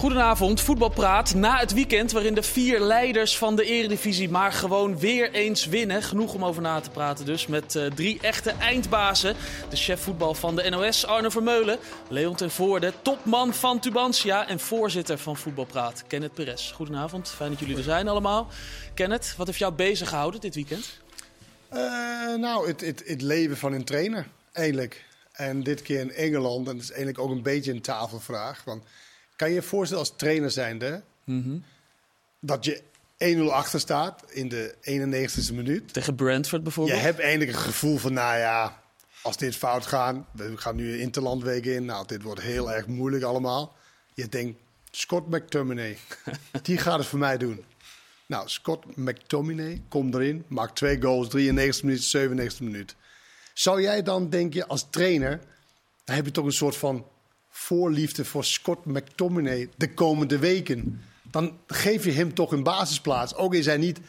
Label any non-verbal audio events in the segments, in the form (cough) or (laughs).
Goedenavond, voetbalpraat na het weekend waarin de vier leiders van de eredivisie maar gewoon weer eens winnen. Genoeg om over na te praten dus met uh, drie echte eindbazen. De chef voetbal van de NOS, Arno Vermeulen. Leon ten Voorde, topman van Tubantia en voorzitter van Voetbalpraat, Kenneth Perez. Goedenavond, fijn dat jullie er zijn allemaal. Kenneth, wat heeft jou bezig gehouden dit weekend? Uh, nou, het, het, het leven van een trainer, eigenlijk. En dit keer in Engeland, en dat is eigenlijk ook een beetje een tafelvraag. Want kan je je voorstellen als trainer zijnde mm dat je 1-0 achter staat in de 91ste minuut? Tegen Brentford bijvoorbeeld? Je hebt eigenlijk een gevoel van, nou ja, als dit fout gaat, we gaan nu een interlandweek in, nou, dit wordt heel erg moeilijk allemaal. Je denkt, Scott McTominay, (laughs) die gaat het voor mij doen. Nou, Scott McTominay komt erin, maakt twee goals, 93 minuut, 97 minuut. Zou jij dan, denk je, als trainer, dan heb je toch een soort van voorliefde voor Scott McTominay de komende weken. Dan geef je hem toch een basisplaats. Ook is hij niet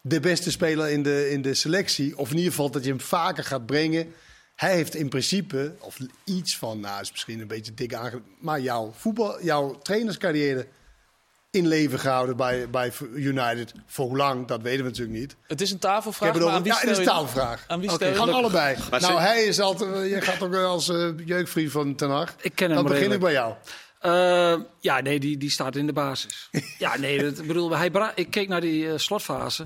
de beste speler in de, in de selectie. Of in ieder geval dat je hem vaker gaat brengen. Hij heeft in principe, of iets van, nou is misschien een beetje dik aange... Maar jouw, voetbal, jouw trainerscarrière in leven gehouden bij, bij United. Voor hoe lang, dat weten we natuurlijk niet. Het is een tafelvraag. Bedoel, ja, het is een tafelvraag. Aan wie okay, Gaan allebei. Maar nou, hij is altijd. Je gaat ook als uh, jeugdvriend van Ten Hag. Ik ken hem. Dan begin ik bij jou. Uh, ja, nee, die, die staat in de basis. (laughs) ja, nee, dat, bedoel, hij ik keek naar die uh, slotfase.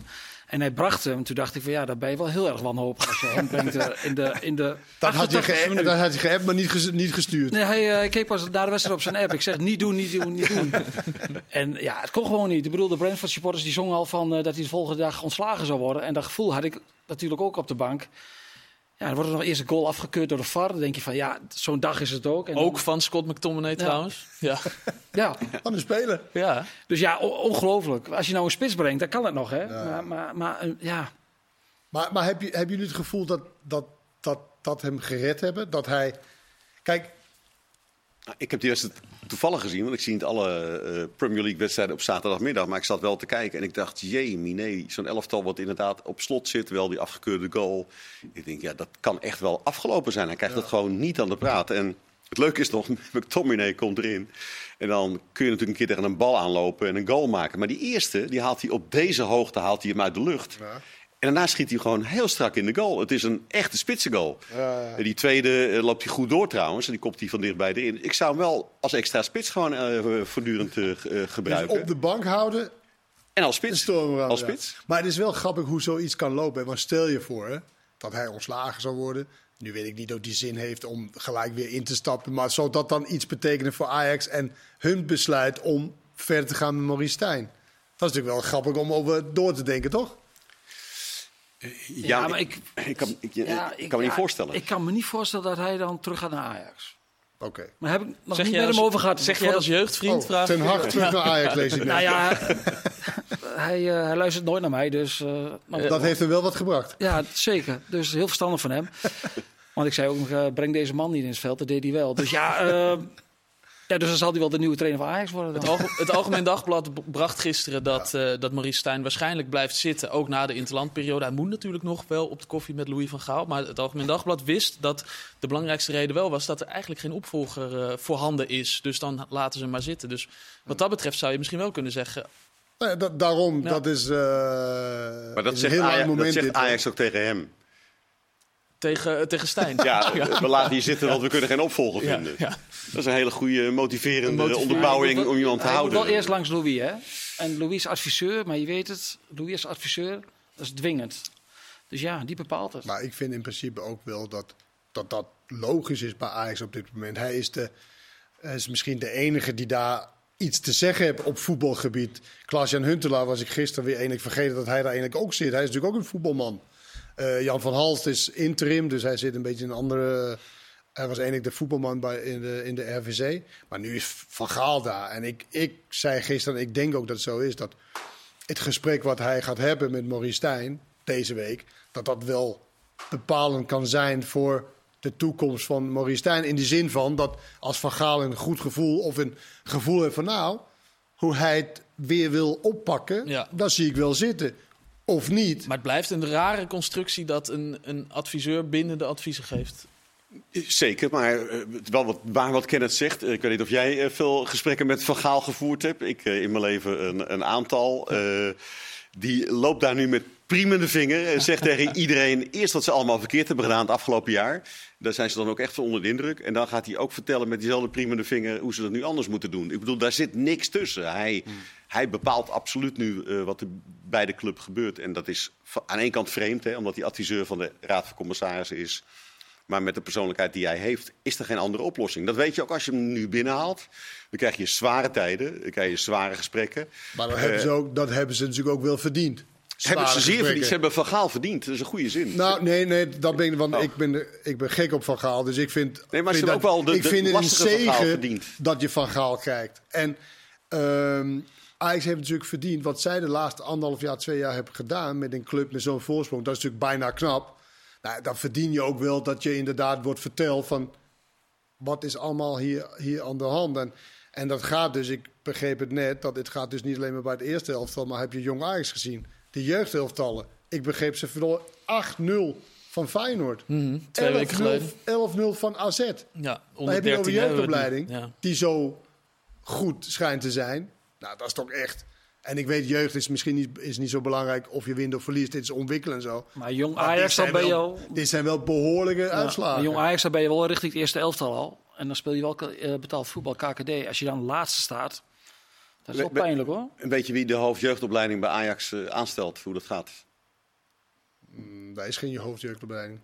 En hij bracht hem. Toen dacht ik van ja, daar ben je wel heel erg wanhopig als je hem brengt uh, in de... In de (laughs) dat, had je geappt, dat had je geappt, maar niet, ges, niet gestuurd. Nee, hij uh, keek pas naar de wedstrijd op zijn app. Ik zeg niet doen, niet doen, niet doen. (laughs) en ja, het kon gewoon niet. Ik bedoel, de Brentford supporters die zongen al van uh, dat hij de volgende dag ontslagen zou worden. En dat gevoel had ik natuurlijk ook op de bank. Ja, dan wordt er nog eerst een goal afgekeurd door de VAR. Dan denk je van, ja, zo'n dag is het ook. En ook van Scott McTominay ja. trouwens. Ja. (laughs) ja. Van de speler. Ja. Dus ja, ongelooflijk. Als je nou een spits brengt, dan kan het nog, hè. Ja. Maar, maar, maar, ja. Maar, maar heb, je, hebben jullie het gevoel dat, dat, dat, dat hem gered hebben? Dat hij... Kijk, ik heb die wedstrijd toevallig gezien, want ik zie niet alle uh, Premier League wedstrijden op zaterdagmiddag. Maar ik zat wel te kijken en ik dacht, jee, nee, zo'n elftal wat inderdaad op slot zit, wel die afgekeurde goal. Ik denk, ja, dat kan echt wel afgelopen zijn. Hij krijgt ja. het gewoon niet aan de praat. En het leuke is nog, (laughs) McTominay komt erin. En dan kun je natuurlijk een keer tegen een bal aanlopen en een goal maken. Maar die eerste, die haalt hij op deze hoogte haalt hij hem uit de lucht. Ja. En daarna schiet hij gewoon heel strak in de goal. Het is een echte spitse goal. Ja, Die tweede uh, loopt hij goed door trouwens. En die kopt hij van dichtbij erin. Ik zou hem wel als extra spits gewoon uh, voortdurend gebruiken. Dus op de bank houden. En als spits. Als spits. Maar het is wel grappig hoe zoiets kan lopen. Want stel je voor hè, dat hij ontslagen zou worden. Nu weet ik niet of die zin heeft om gelijk weer in te stappen. Maar zou dat dan iets betekenen voor Ajax en hun besluit om verder te gaan met Maurice Stijn? Dat is natuurlijk wel grappig om over door te denken, toch? Ja, ja, maar ik, ik, kan, ik, ja, ik kan me niet voorstellen. Ik kan me niet voorstellen dat hij dan terug gaat naar Ajax. Oké. Okay. Maar heb ik nog zeg niet met hem over gehad. Zeg jij als jeugdvriend? Oh, vraag ten harte terug naar Ajax lees ik Nou ja, (laughs) hij, uh, hij, luistert nooit naar mij. Dus, uh, maar, dat heeft hem wel wat gebracht. Ja, zeker. Dus heel verstandig van hem. (laughs) Want ik zei ook nog, uh, breng deze man niet in het veld. Dat deed hij wel. Dus ja, ja, dus dan zal hij wel de nieuwe trainer van Ajax worden. Dan. Het, het, Algemeen (laughs) Dagblad bracht gisteren dat, ja. uh, dat Maurice Stijn waarschijnlijk blijft zitten. Ook na de interlandperiode. Hij moet natuurlijk nog wel op de koffie met Louis van Gaal. Maar het Algemeen Dagblad wist dat de belangrijkste reden wel was... dat er eigenlijk geen opvolger uh, voorhanden is. Dus dan laten ze hem maar zitten. Dus wat dat betreft zou je misschien wel kunnen zeggen... Nee, dat, daarom, ja. dat is, uh, maar dat is zegt, Ajax, moment dat zegt Ajax ook tegen hem. Tegen, tegen Stijn. (laughs) Ja, we laten hier zitten, want we kunnen geen opvolger vinden. Dat is een hele goede motiverende een motiverende onderbouwing om iemand te hij houden. Moet wel eerst langs Louis, hè? En Louis is adviseur, maar je weet het, Louis is adviseur, dat is dwingend. Dus ja, die bepaalt het. Maar ik vind in principe ook wel dat dat, dat logisch is bij Ajax op dit moment. Hij is, de, hij is misschien de enige die daar iets te zeggen heeft op voetbalgebied. Klaas-Jan Huntelaar was ik gisteren weer eigenlijk vergeten dat hij daar eigenlijk ook zit. Hij is natuurlijk ook een voetbalman. Uh, Jan van Halst is interim, dus hij zit een beetje in een andere. Hij was eigenlijk de voetbalman bij, in, de, in de RVC. Maar nu is Van Gaal daar. En ik, ik zei gisteren, ik denk ook dat het zo is, dat het gesprek wat hij gaat hebben met Maurice Stijn deze week, dat dat wel bepalend kan zijn voor de toekomst van Maurice Stijn. In de zin van dat als Van Gaal een goed gevoel of een gevoel heeft van nou, hoe hij het weer wil oppakken, ja. dat zie ik wel zitten. Of niet. Maar het blijft een rare constructie dat een, een adviseur bindende adviezen geeft. Zeker, maar eh, wel wat, waar wat Kenneth zegt. Ik weet niet of jij eh, veel gesprekken met Van Gaal gevoerd hebt. Ik eh, in mijn leven een, een aantal. Eh, die loopt daar nu met priemende vinger en zegt (laughs) tegen iedereen eerst wat ze allemaal verkeerd hebben gedaan het afgelopen jaar. Daar zijn ze dan ook echt van onder de indruk. En dan gaat hij ook vertellen met diezelfde priemende vinger hoe ze dat nu anders moeten doen. Ik bedoel, daar zit niks tussen. Hij, hij bepaalt absoluut nu eh, wat er bij de club gebeurt. En dat is aan één kant vreemd, hè, omdat hij adviseur van de Raad van Commissarissen is. Maar met de persoonlijkheid die hij heeft, is er geen andere oplossing. Dat weet je ook als je hem nu binnenhaalt. Dan krijg je zware tijden, dan krijg je zware gesprekken. Maar dat hebben, ze ook, dat hebben ze natuurlijk ook wel verdiend. Hebben ze zeer verdiend. Ze hebben Van Gaal verdiend. Dat is een goede zin. Nou, nee, nee, dat ben ik, want Oh. ik, ben, ik ben gek op Van Gaal. Dus ik vind, Nee, maar ze vind ook wel de- ik de vind het een zegen dat je Van Gaal krijgt. En ehm Ajax heeft natuurlijk verdiend wat zij de laatste anderhalf jaar, twee jaar hebben gedaan met een club met zo'n voorsprong. Dat is natuurlijk bijna knap. Nou, dan verdien je ook wel dat je inderdaad wordt verteld van wat is allemaal hier, hier aan de hand. En, en dat gaat dus, ik begreep het net, dat dit gaat dus niet alleen maar bij het eerste elftal, maar heb je jong Ajax gezien. De jeugdelftallen. Ik begreep ze verloren 8-0 van Feyenoord. Twee weken 11-0 geleden. 11-0 van AZ. Ja, Dan onder heb je over 13 hebben we het jeugdopleiding. Ja. die zo goed schijnt te zijn. Nou, dat is toch echt... En ik weet, jeugd is misschien niet, is niet zo belangrijk of je wint of verliest. Dit is ontwikkelen en zo. Maar jong Maar Ajax, dan ben je al... Dit zijn wel behoorlijke Ja, uitslagen. jong Ajax, dan ben je wel richting het eerste elftal al. En dan speel je wel eh, betaald voetbal, KKD. Als je dan laatste staat, dat is wel We- we- pijnlijk hoor. En weet je wie de hoofdjeugdopleiding bij Ajax eh, aanstelt? Hoe dat gaat? Mm, Daar is geen hoofdjeugdopleiding.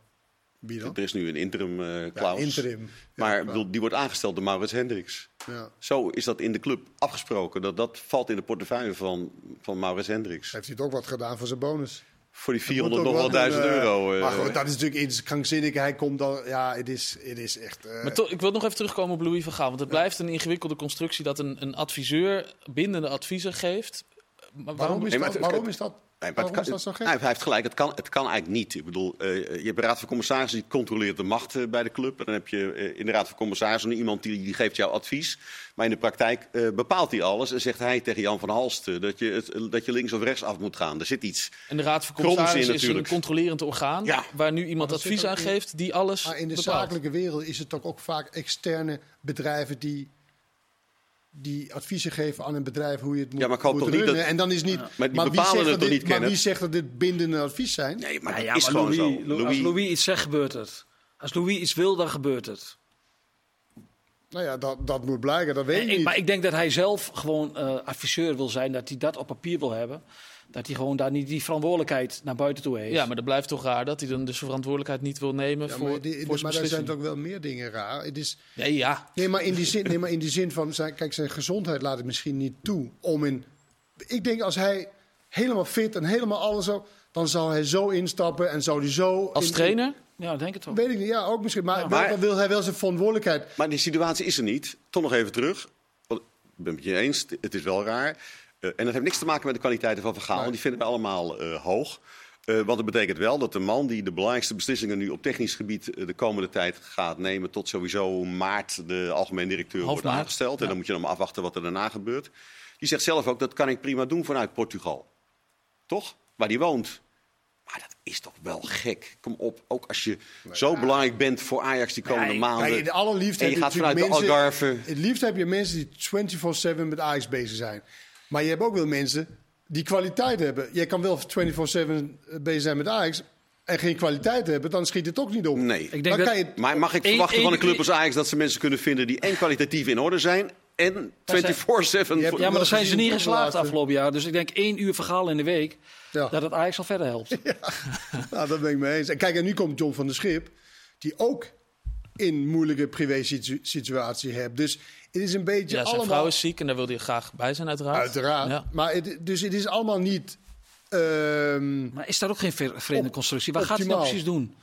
Wie dan? Er is nu een interim eh Ja, claus. interim. Ja, maar bedoel, die wordt aangesteld door Maurits Hendricks. Ja. Zo is dat in de club afgesproken. Dat, dat valt in de portefeuille van, van Maurits Hendricks. Heeft hij het ook wat gedaan voor zijn bonus? Voor die Dat moet 400 ook nog wel wel doen, 1000 eh, euro. eh. maar goed, dat is natuurlijk iets krankzinnig. Hij komt dan... Ja, het is, het is echt... eh, Maar toch, ik wil nog even terugkomen op Louis van Gaal. Want het blijft een ingewikkelde constructie dat een, een adviseur bindende adviezen geeft. Maar waarom is Nee, maar dat? het- Waarom is dat? Nee, maar het Waarom kan- is dat zo hij, gek? hij heeft gelijk, het kan, het kan eigenlijk niet. Ik bedoel, eh, je hebt de Raad van Commissarissen die controleert de macht eh, bij de club. En dan heb je eh, in de Raad van Commissarissen iemand die, die geeft jou advies. Maar in de praktijk eh, bepaalt hij alles en zegt hij tegen Jan van Halst dat, je het, dat je links of rechts af moet gaan. Er zit iets. En de Raad van in Commissarissen is een controlerend orgaan. Ja. Waar nu iemand advies aan geeft die alles Maar in de bepaalt. zakelijke wereld is het toch ook vaak externe bedrijven die, die adviezen geven aan een bedrijf hoe je het moet, Ja, maar ik hoop moet toch niet dat- En dan is niet. Maar die wie bepalen zegt het dat toch dit- niet, Maar wie zegt dat dit bindende advies zijn? Nee, maar dat ja, is maar gewoon Louis, zo. Lou- Als Louis, Louis iets zegt, gebeurt het. Als Louis iets wil, dan gebeurt het. Nou ja, dat, dat moet blijken, dat weet En ik ik, niet. maar ik denk dat hij zelf gewoon eh, adviseur wil zijn, dat hij dat op papier wil hebben. Dat hij gewoon daar niet die verantwoordelijkheid naar buiten toe heeft. Ja, maar dat blijft toch raar dat hij dan dus verantwoordelijkheid niet wil nemen Ja, voor, maar, die- voor zijn maar daar zijn toch wel meer dingen raar. Het is, Nee, ja. nee, maar in die zin, nee, maar in die zin van, zijn, kijk, zijn gezondheid laat het misschien niet toe om in. Ik denk als hij helemaal fit en helemaal alles zo, dan zou hij zo instappen en zou hij zo. Als in- trainer? Ja, denk het wel. Weet ik niet, ja, ook misschien. Maar, Ja. Maar- dan wil hij wel zijn verantwoordelijkheid. Maar die situatie is er niet. Toch nog even terug. Ik ben het met je eens, het is wel raar. Eh, en dat heeft niks te maken met de kwaliteiten van Van Gaal. Nee. Die vinden we allemaal eh, hoog. Eh want dat betekent wel dat de man die de belangrijkste beslissingen nu op technisch gebied de komende tijd gaat nemen, tot sowieso maart de algemeen directeur Half wordt maart, aangesteld. En dan moet je dan maar afwachten wat er daarna gebeurt. Die zegt zelf ook, dat kan ik prima doen vanuit Portugal. Toch? Waar die woont. Maar dat is toch wel gek. Kom op, ook als je zo belangrijk bent voor Ajax die komende maanden. Kijk, het allerliefst en je heb gaat de Algarve. Het liefst heb je mensen die 24-7 met Ajax bezig zijn. Maar je hebt ook wel mensen die kwaliteit hebben. Jij kan wel 24-7 bezig zijn met Ajax en geen kwaliteit hebben, dan schiet het ook niet op. Nee. Ik denk Dan dat- kan je, Maar mag ik Eén- verwachten van een club als Ajax dat ze mensen kunnen vinden die en kwalitatief in orde zijn en 24-7... Je hebt- voor- Ja, maar daar zijn ze niet geslaagd afgelopen jaar. Dus ik denk één uur verhaal in de week, Ja. dat het Ajax al verder helpt. (laughs) nou, dat ben ik mee eens. En kijk, en nu komt John van der Schip, die ook in moeilijke privé-situatie hebt. Dus het is een beetje Ja, zijn allemaal... vrouw is ziek en daar wil hij graag bij zijn, uiteraard. Uiteraard. Ja. Maar het, dus het is allemaal niet... ehm, Maar is dat ook geen vreemde constructie? Wat gaat hij nou precies doen?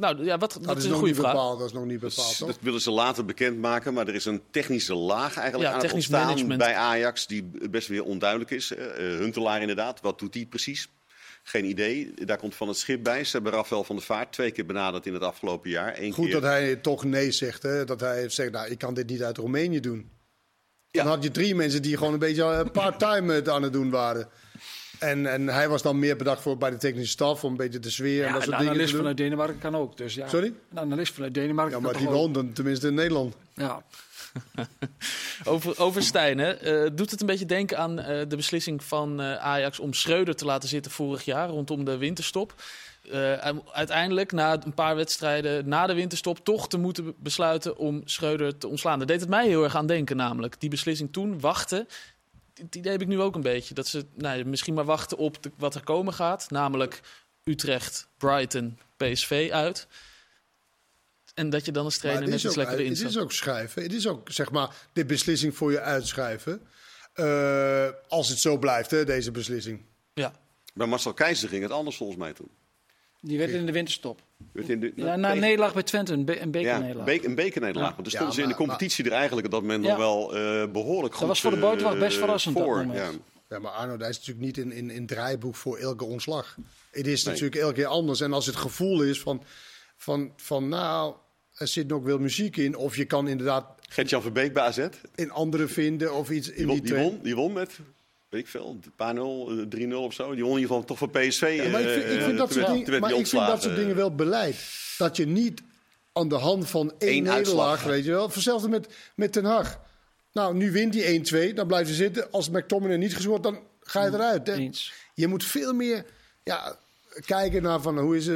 Nou ja, wat, dat dat is, is een nog goede niet vraag. bepaald. Dat is nog niet bepaald, toch? Dat willen ze later bekendmaken, maar er is een technische laag eigenlijk Ja, aan het technisch ontstaan management. bij Ajax die best weer onduidelijk is. Eh, eh, Huntelaar inderdaad, wat doet die precies? Geen idee. Daar komt van het schip bij. Ze hebben Rafael van der Vaart twee keer benaderd in het afgelopen jaar. Eén Goed keer... dat hij toch nee zegt. Hè? Dat hij zegt, nou, ik kan dit niet uit Roemenië doen. Ja. Dan had je drie mensen die gewoon een beetje eh, part-time het aan het doen waren. En, en hij was dan meer bedacht voor bij de technische staf, om een beetje de sfeer en dat een soort dingen te analist vanuit Denemarken kan ook. Dus ja, Sorry? Een analist vanuit Denemarken Ja, kan maar die woont dan tenminste in Nederland. Ja. (laughs) Over, over Stijn, hè. Eh, doet het een beetje denken aan eh, de beslissing van eh, Ajax om Schreuder te laten zitten vorig jaar rondom de winterstop. Uiteindelijk, na een paar wedstrijden na de winterstop, toch te moeten be- besluiten om Schreuder te ontslaan. Daar deed het mij heel erg aan denken, namelijk. Die beslissing toen, wachten. Het idee heb ik nu ook een beetje. Dat ze nou, misschien maar wachten op wat er komen gaat. Namelijk Utrecht, Brighton, PSV uit. En dat je dan trainer het net iets lekkerder het is ook schrijven. Het is ook, zeg maar, de beslissing voor je uitschrijven. Eh, als het zo blijft, hè, deze beslissing. Ja. Bij Marcel Keizer ging het anders volgens mij toen. Die werd in de winterstop. In de- Ja, na een nederlaag bij Twente, een, be een Ja, bekernederlaag. beek, een bekernederlaag. Ja. Want Ja, stonden ze in de maar- competitie er eigenlijk op dat moment Ja. nog wel eh, behoorlijk goed was voor de eh, buitenwacht best verrassend, dat voor. moment. Ja. Ja, maar Arno, dat is natuurlijk niet in, in, in het draaiboek voor elke ontslag. Het is Nee. natuurlijk elke keer anders. En als het gevoel is van, van, van nou, er zit nog wel muziek in. Of je kan inderdaad Gert-Jan Verbeek bij AZ. in anderen vinden of iets Die in won, die die, twee. won, die won met, weet ik veel, een paar 0, eh, 3-0 of zo. Die won in ieder geval toch van PSV. Ja, maar ik vind, ik eh, dat soort werd maar ik vind dat soort dingen wel beleid. Dat je niet aan de hand van één Eén nederlaag, uitslag. weet je wel. Hetzelfde met, met Ten Hag. Nou, nu wint hij 1-2, dan blijft hij zitten. Als McTominay niet gescoord, dan ga je eruit. Hè? Eens. Je moet veel meer ja, kijken naar van hoe is eh,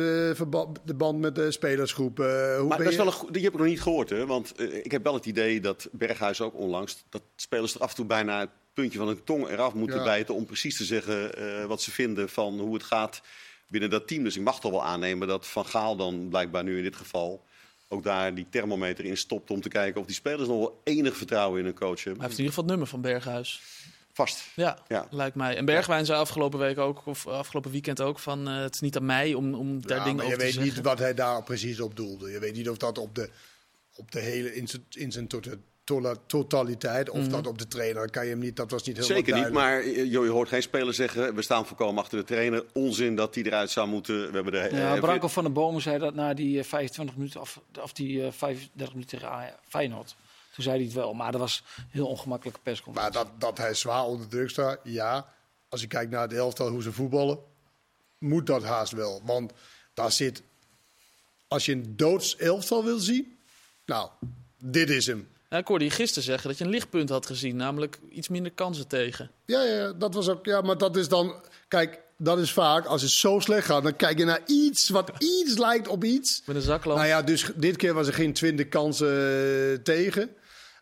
de band met de spelersgroep. eh, hoe Maar ben dat is je- wel een, die heb ik nog niet gehoord. Hè? Want eh, ik heb wel het idee dat Berghuis ook onlangs... dat spelers er af en toe bijna het puntje van hun tong eraf moeten Ja. bijten... om precies te zeggen eh, wat ze vinden van hoe het gaat binnen dat team. Dus ik mag toch wel aannemen dat Van Gaal dan blijkbaar nu in dit geval... ook daar die thermometer in stopt om te kijken of die spelers nog wel enig vertrouwen in hun coach Hij hebben. heeft in ieder geval het nummer van Berghuis. Vast. Ja, Ja. lijkt mij. En Bergwijn zei afgelopen week ook, of afgelopen weekend ook, van eh, het is niet aan mij om, om daar Ja, dingen je over te weet zeggen. niet wat hij daar precies op doelde. Je weet niet of dat op de, op de hele in zijn, in zijn tota- totaliteit, of Mhm. dat op de trainer, kan je hem niet. Dat was niet helemaal Zeker niet, duidelijk. maar eh, joh, je hoort geen speler zeggen... we staan voorkomen achter de trainer. Onzin dat hij eruit zou moeten. We hebben de, Ja, eh, Branko van der Bomen zei dat na die eh, 25 minuten, of, of die eh, 35 minuten tegen Feyenoord. Toen zei hij het wel, maar dat was een heel ongemakkelijke Maar persconferentie. dat, dat hij zwaar onder druk staat, ja. Als je kijkt naar het elftal, hoe ze voetballen, moet dat haast wel. Want daar zit, als je een doods elftal wil zien, nou, dit is hem. Ja, ik hoorde je gisteren zeggen dat je een lichtpunt had gezien, namelijk iets minder kansen tegen. Ja, ja, dat was ook. Ja, maar dat is dan. Kijk, dat is vaak als het zo slecht gaat, dan kijk je naar iets wat (laughs) iets lijkt op iets. Met een zaklamp. Nou ja, dus dit keer was er geen 20 kansen eh, tegen.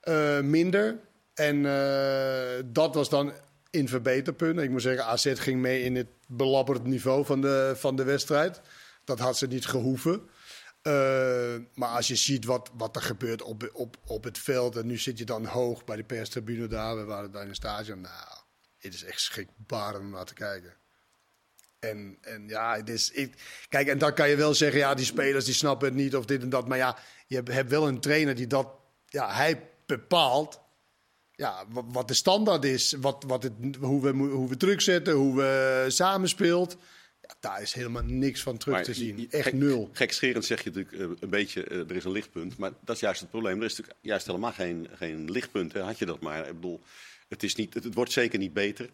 Eh, minder. En eh, dat was dan in verbeterpunten. Ik moet zeggen, AZ ging mee in het belabberd niveau van de, van de wedstrijd. Dat had ze niet gehoeven. Eh, maar als je ziet wat, wat er gebeurt op, op, op het veld. En nu zit je dan hoog bij de perstribune daar. We waren daar in het stadion. Nou, het is echt schrikbarend om naar te kijken. En, en ja, het is. Ik, kijk, en dan kan je wel zeggen, ja, die spelers die snappen het niet of dit en dat. Maar ja, je hebt wel een trainer die dat. Ja, hij bepaalt. Ja, wat, de standaard is, wat, wat het, hoe, we, hoe we druk zetten, hoe we samenspeelt. Ja, daar is helemaal niks van terug Maar te zien. Echt gek- nul. Gekscherend zeg je natuurlijk eh, een beetje, eh, er is een lichtpunt. Maar dat is juist het probleem. Er is natuurlijk juist helemaal geen, geen lichtpunt. Hè. Had je dat maar. Ik bedoel, het, is niet, het, het wordt zeker niet beter.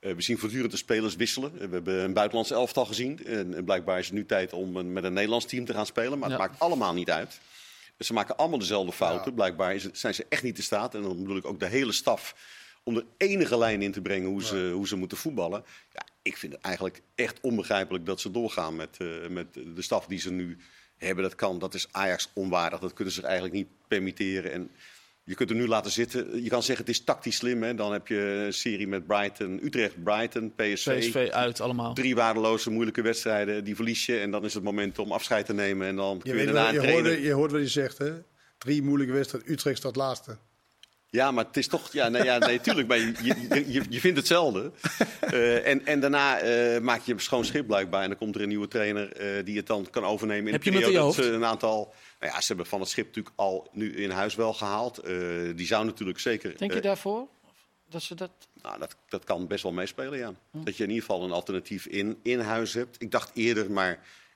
Eh, we zien voortdurend de spelers wisselen. We hebben een buitenlands elftal gezien. En, en blijkbaar is het nu tijd om een- met een Nederlands team te gaan spelen. Maar het Ja. maakt allemaal niet uit. Ze maken allemaal dezelfde fouten. Blijkbaar is zijn ze echt niet in staat. En dan bedoel ik ook de hele staf. Om er enige lijn in te brengen hoe ze, hoe ze moeten voetballen. Ja, ik vind het eigenlijk echt onbegrijpelijk dat ze doorgaan met, eh, met de staf die ze nu hebben. Dat kan, dat is Ajax onwaardig. Dat kunnen ze zich eigenlijk niet permitteren. En je kunt er nu laten zitten. Je kan zeggen het is tactisch slim. Hè? Dan heb je een serie met Brighton, Utrecht, Brighton, PSV. PSV uit allemaal. Drie waardeloze, moeilijke wedstrijden. Die verlies je. En dan is het moment om afscheid te nemen. En dan Je, kun je, weet daarna wel, je, trainen. hoorde, je hoort wat hij zegt, hè? Drie moeilijke wedstrijden. Utrecht staat laatste. Ja, maar het is toch. Ja, nee, ja, nee tuurlijk. Maar je, je, je, vindt hetzelfde. Eh, en, en daarna eh, maak je schoon schip blijkbaar. En dan komt er een nieuwe trainer eh, die het dan kan overnemen. In Heb met periode je dat ze een aantal. Nou ja, ze hebben van het schip natuurlijk al nu in huis wel gehaald. Eh, die zou natuurlijk zeker. Denk je daarvoor? Dat ze dat... nou, dat, dat kan best wel meespelen, ja. Dat je in ieder geval een alternatief in, in huis hebt. Ik dacht eerder, maar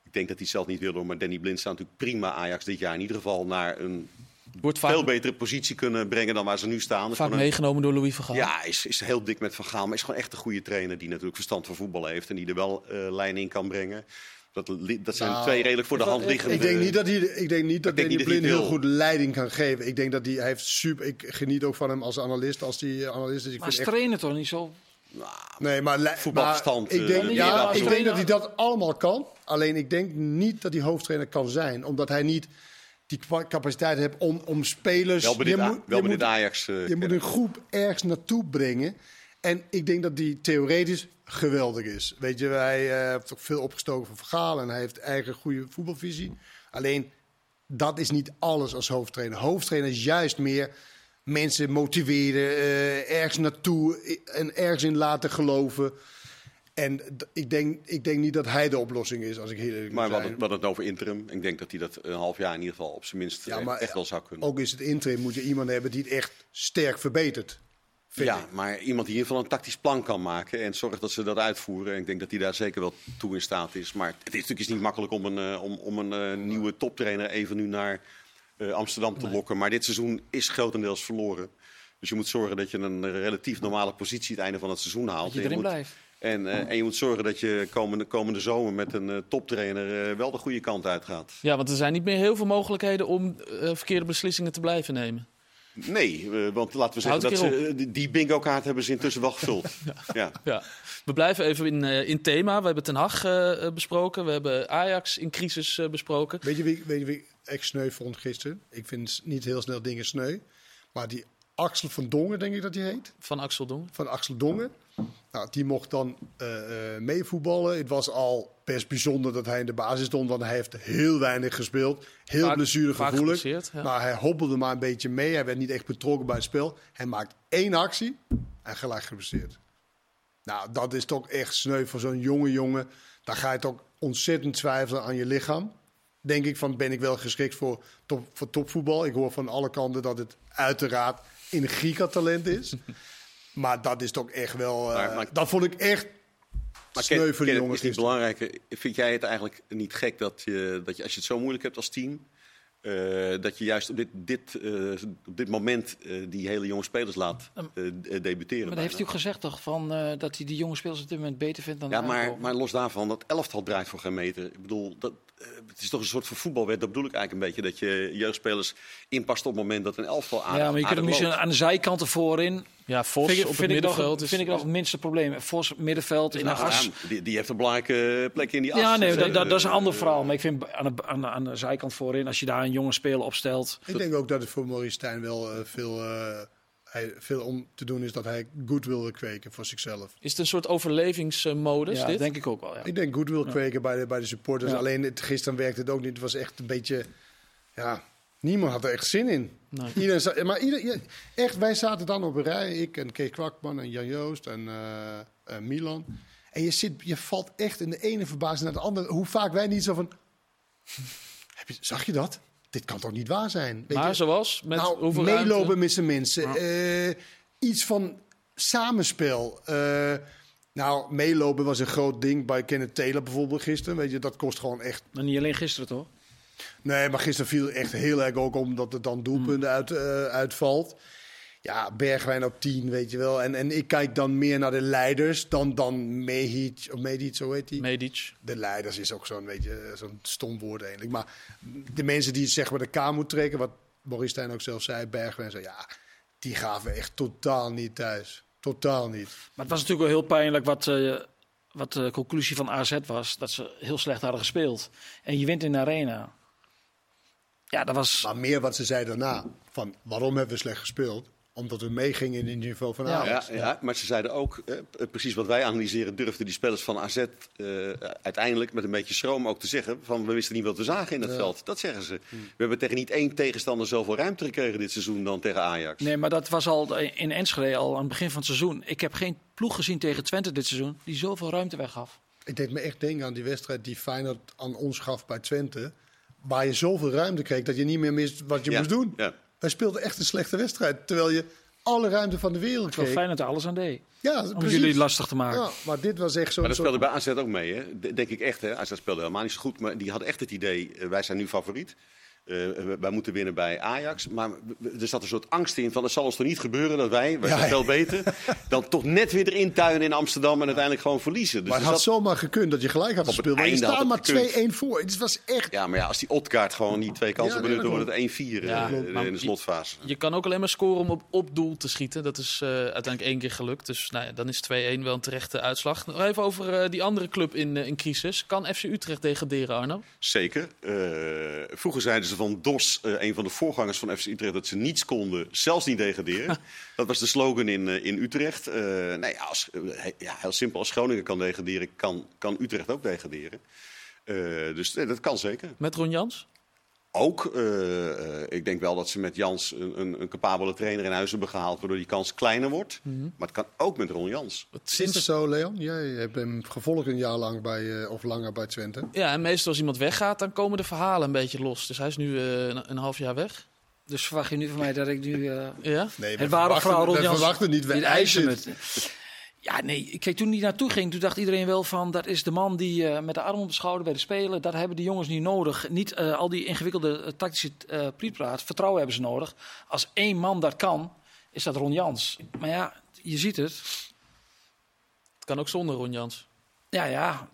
ik denk dat hij het zelf niet wil doen. Maar Danny Blind staat natuurlijk prima Ajax dit jaar in ieder geval naar een Wordt vaak, veel betere positie kunnen brengen dan waar ze nu staan. Vaak een- meegenomen door Louis van Gaal. Ja, is, is heel dik met Van Gaal. Maar is gewoon echt een goede trainer die natuurlijk verstand van voetbal heeft. En die er wel eh lijn in kan brengen. Dat, dat zijn Nou, twee redelijk voor de ik- hand ik- liggende... Ik denk niet dat hij, ik denk niet dat denk dat hij Blind heel goed leiding kan geven. Ik denk dat hij, hij heeft super. Ik geniet ook van hem als analist, als hij eh, analist is. Ik Maar als vind echt, trainer toch niet zo? nee, maar, Voetbalverstand, ik denk, eh, ja, ik denk dat hij dat allemaal kan. Alleen ik denk niet dat hij hoofdtrainer kan zijn, omdat hij niet die capaciteit heeft om, om spelers. wel bij je moet- wel je moet- Ajax. eh, Je moet een groep ergens naartoe brengen. En ik denk dat die theoretisch geweldig is. Weet je, hij eh, heeft ook veel opgestoken van verhalen. En hij heeft eigen goede voetbalvisie. Alleen, dat is niet alles als hoofdtrainer. Hoofdtrainer is juist meer mensen motiveren. eh, ergens naartoe en ergens in laten geloven. En ik denk, ik denk niet dat hij de oplossing is, als ik heel eerlijk Maar we hadden het over interim. Ik denk dat hij dat een half jaar in ieder geval op zijn minst Ja, eh, maar echt wel zou kunnen. Ook is het interim, moet je iemand hebben die het echt sterk verbetert. ja, ik. maar iemand die in ieder geval een tactisch plan kan maken en zorgt dat ze dat uitvoeren. En ik denk dat hij daar zeker wel toe in staat is. Maar het is natuurlijk niet makkelijk om een, eh, om, om een eh, nieuwe toptrainer even nu naar eh, Amsterdam te lokken. Maar dit seizoen is grotendeels verloren. Dus je moet zorgen dat je een relatief normale positie het einde van het seizoen haalt. Dat je erin moet- blijft. En, eh, en je moet zorgen dat je komende, komende zomer met een eh, toptrainer eh, wel de goede kant uitgaat. Ja, want er zijn niet meer heel veel mogelijkheden om eh, verkeerde beslissingen te blijven nemen. Nee, want laten we zeggen dat ze, die- bingo-kaart hebben ze intussen wel gevuld. (laughs) ja. Ja. We blijven even in, eh, in thema. We hebben Ten Hag besproken. We hebben Ajax in crisis besproken. Weet je wie, weet je wie ik echt sneu vond gisteren? Ik vind niet heel snel dingen sneu. Maar die Axel van Dongen, denk ik dat hij heet. Van Axel Dongen. Van Axel Dongen. Nou, die mocht dan eh, eh, meevoetballen. Het was al best bijzonder dat hij in de basis stond. Want hij heeft heel weinig gespeeld. Heel Vaak- blessuregevoelig. ja. Maar hij hobbelde maar een beetje mee. Hij werd niet echt betrokken bij het spel. Hij maakt één actie en gelijk geblesseerd. Nou, dat is toch echt sneu voor zo'n jonge jongen. Dan ga je toch ontzettend twijfelen aan je lichaam. Denk ik van, ben ik wel geschikt voor, top, voor topvoetbal? Ik hoor van alle kanten dat het uiteraard in gigatalent is. Maar dat is toch echt wel... eh, Maar- maar- dat vond ik echt Maar sneu Ken- voor die jongens is niet belangrijker. Vind jij het eigenlijk niet gek dat je, dat je als je het zo moeilijk hebt als team, eh, dat je juist op dit, dit, eh, op dit moment eh, die hele jonge spelers laat eh, debuteren? Maar dat heeft hij ook gezegd toch, van, eh, dat hij die jonge spelers op dit moment beter vindt dan Ja, de maar, maar los daarvan, dat elftal draait voor geen meter. Ik bedoel, dat, het is toch een soort van voetbalwet. Dat bedoel ik eigenlijk een beetje. Dat je jeugdspelers inpast op het moment dat een elftal aardig ja, maar je kunt hem misschien aan de zijkanten voorin. Ja, Vos Vind ik, op het vind ik nog, middenveld. is- vind ik nog het minste probleem. Vos middenveld in de Nou, as. ja, die, die heeft een belangrijke plek in die as. Ja, nee, dat, eh, dat, dat is een ander verhaal. Maar ik vind aan de, aan, de, aan de zijkant voorin, als je daar een jonge speler opstelt. Ik denk ook dat het voor Maurice Stijn wel eh, veel, eh, hij, veel om te doen is dat hij goed wil kweken voor zichzelf. Is het een soort overlevingsmodus, Ja, dit? denk ik ook wel. Ja. Ik denk goed wil kweken bij de, bij de supporters. Ja. Alleen het, gisteren werkte het ook niet. Het was echt een beetje... Ja, niemand had er echt zin in. Nee. Iedereen za- maar ieder, echt, wij zaten dan op een rij. Ik en Kees Kwakman en Jan Joost en eh, eh, Milan. En je, zit, je valt echt in de ene verbazing naar de andere. Hoe vaak wij niet zo van... (laughs) Heb je, zag je dat? Dit kan toch niet waar zijn? Weet Maar je? zoals? Met nou, hoeveel meelopen ruimte? met zijn mensen. Eh, iets van samenspel. Eh, nou, meelopen was een groot ding bij Kenneth Taylor bijvoorbeeld gisteren. Weet je, dat kost gewoon echt... Maar niet alleen gisteren toch? Nee, maar gisteren viel het echt heel erg ook om dat er dan doelpunten uit, eh, uitvalt. Ja, Bergwijn op 10, weet je wel. En, en ik kijk dan meer naar de leiders dan, dan Mehic, of Medic, zo heet die. Medic. De leiders is ook zo'n beetje zo'n stom woord eigenlijk. Maar de mensen die zeg maar de K moet trekken, wat Maurice Stijn ook zelf zei, Bergwijn zei, ja, die gaven echt totaal niet thuis. Totaal niet. Maar het was natuurlijk wel heel pijnlijk wat, eh, wat de conclusie van AZ was. Dat ze heel slecht hadden gespeeld. En je wint in de arena. Ja, dat was... Maar meer wat ze zei daarna, van waarom hebben we slecht gespeeld? Omdat we meegingen in het niveau van Ja. Ajax. Ja, ja, maar ze zeiden ook, eh, precies wat wij analyseren, durfden die spelers van AZ eh, uiteindelijk met een beetje schroom ook te zeggen van we wisten niet wat we zagen in het veld. Dat zeggen ze. We hebben tegen niet één tegenstander zoveel ruimte gekregen dit seizoen dan tegen Ajax. Nee, maar dat was al in Enschede al aan het begin van het seizoen. Ik heb geen ploeg gezien tegen Twente dit seizoen die zoveel ruimte weggaf. Ik deed me echt denken aan die wedstrijd die Feyenoord aan ons gaf bij Twente. Waar je zoveel ruimte kreeg dat je niet meer wist wat je Ja, moest doen. ja. Wij speelden echt een slechte wedstrijd. Terwijl je alle ruimte van de wereld kreeg. Feyenoord er alles aan deed. Ja, Om precies. jullie lastig te maken. Ja, maar dit was echt zo'n... Maar dat speelde bij AZ ook mee, hè? Denk ik echt. Hè? AZ speelde helemaal niet zo goed, maar die hadden echt het idee, eh, wij zijn nu favoriet. Eh, wij moeten winnen bij Ajax. Maar er zat een soort angst in van het zal ons toch niet gebeuren dat wij, wij zijn Ja. veel beter, dan toch net weer erin tuinen in Amsterdam en uiteindelijk gewoon verliezen. Dus maar het had zomaar gekund dat je gelijk had Op het gespeeld. Maar je staat het maar gekund. 2-1 voor. Het was echt... ja, maar ja, als die Otkaart gewoon die twee kansen Ja, benut, dan dat wordt het 1-4 Ja, eh, in de slotfase. Je kan ook alleen maar scoren om op, op doel te schieten. Dat is eh, uiteindelijk één keer gelukt. Dus nou ja, dan is 2-1 wel een terechte uitslag. Nog even over eh, die andere club in, in crisis. Kan FC Utrecht degraderen, Arno? Zeker. Eh, vroeger zeiden ze van DOS, eh, een van de voorgangers van FC Utrecht, dat ze niets konden, zelfs niet degraderen. (laughs) dat was de slogan in, eh, in Utrecht. Eh nee, ja, als, he- ja, heel simpel, als Groningen kan degraderen, kan, kan Utrecht ook degraderen. Eh, dus nee, dat kan zeker. Met Ron Jans? Ook, eh, eh, ik denk wel dat ze met Jans een, een, een capabele trainer in huis hebben gehaald, waardoor die kans kleiner wordt. Mhm. Maar het kan ook met Ron Jans. Het Is Sinds dat zo, Leon? Jij hebt hem gevolgd een jaar lang bij, eh, of langer bij Twente. Ja, en meestal als iemand weggaat, dan komen de verhalen een beetje los. Dus hij is nu eh, een, een half jaar weg. Dus verwacht je nu van mij dat ik nu... eh, Ja? Nee, het ware verhaal rond we Jans- verwachten niet. We eisen eisen het. Ja, nee. Kijk, toen hij naartoe ging, toen dacht iedereen wel van... dat is de man die eh, met de arm op de schouder bij de Spelen... dat hebben die jongens niet nodig. Niet eh, al die ingewikkelde eh, tactische uh, prietpraat. Vertrouwen hebben ze nodig. Als één man dat kan, is dat Ron Jans. Maar ja, je ziet het. Het kan ook zonder Ron Jans. Ja, ja.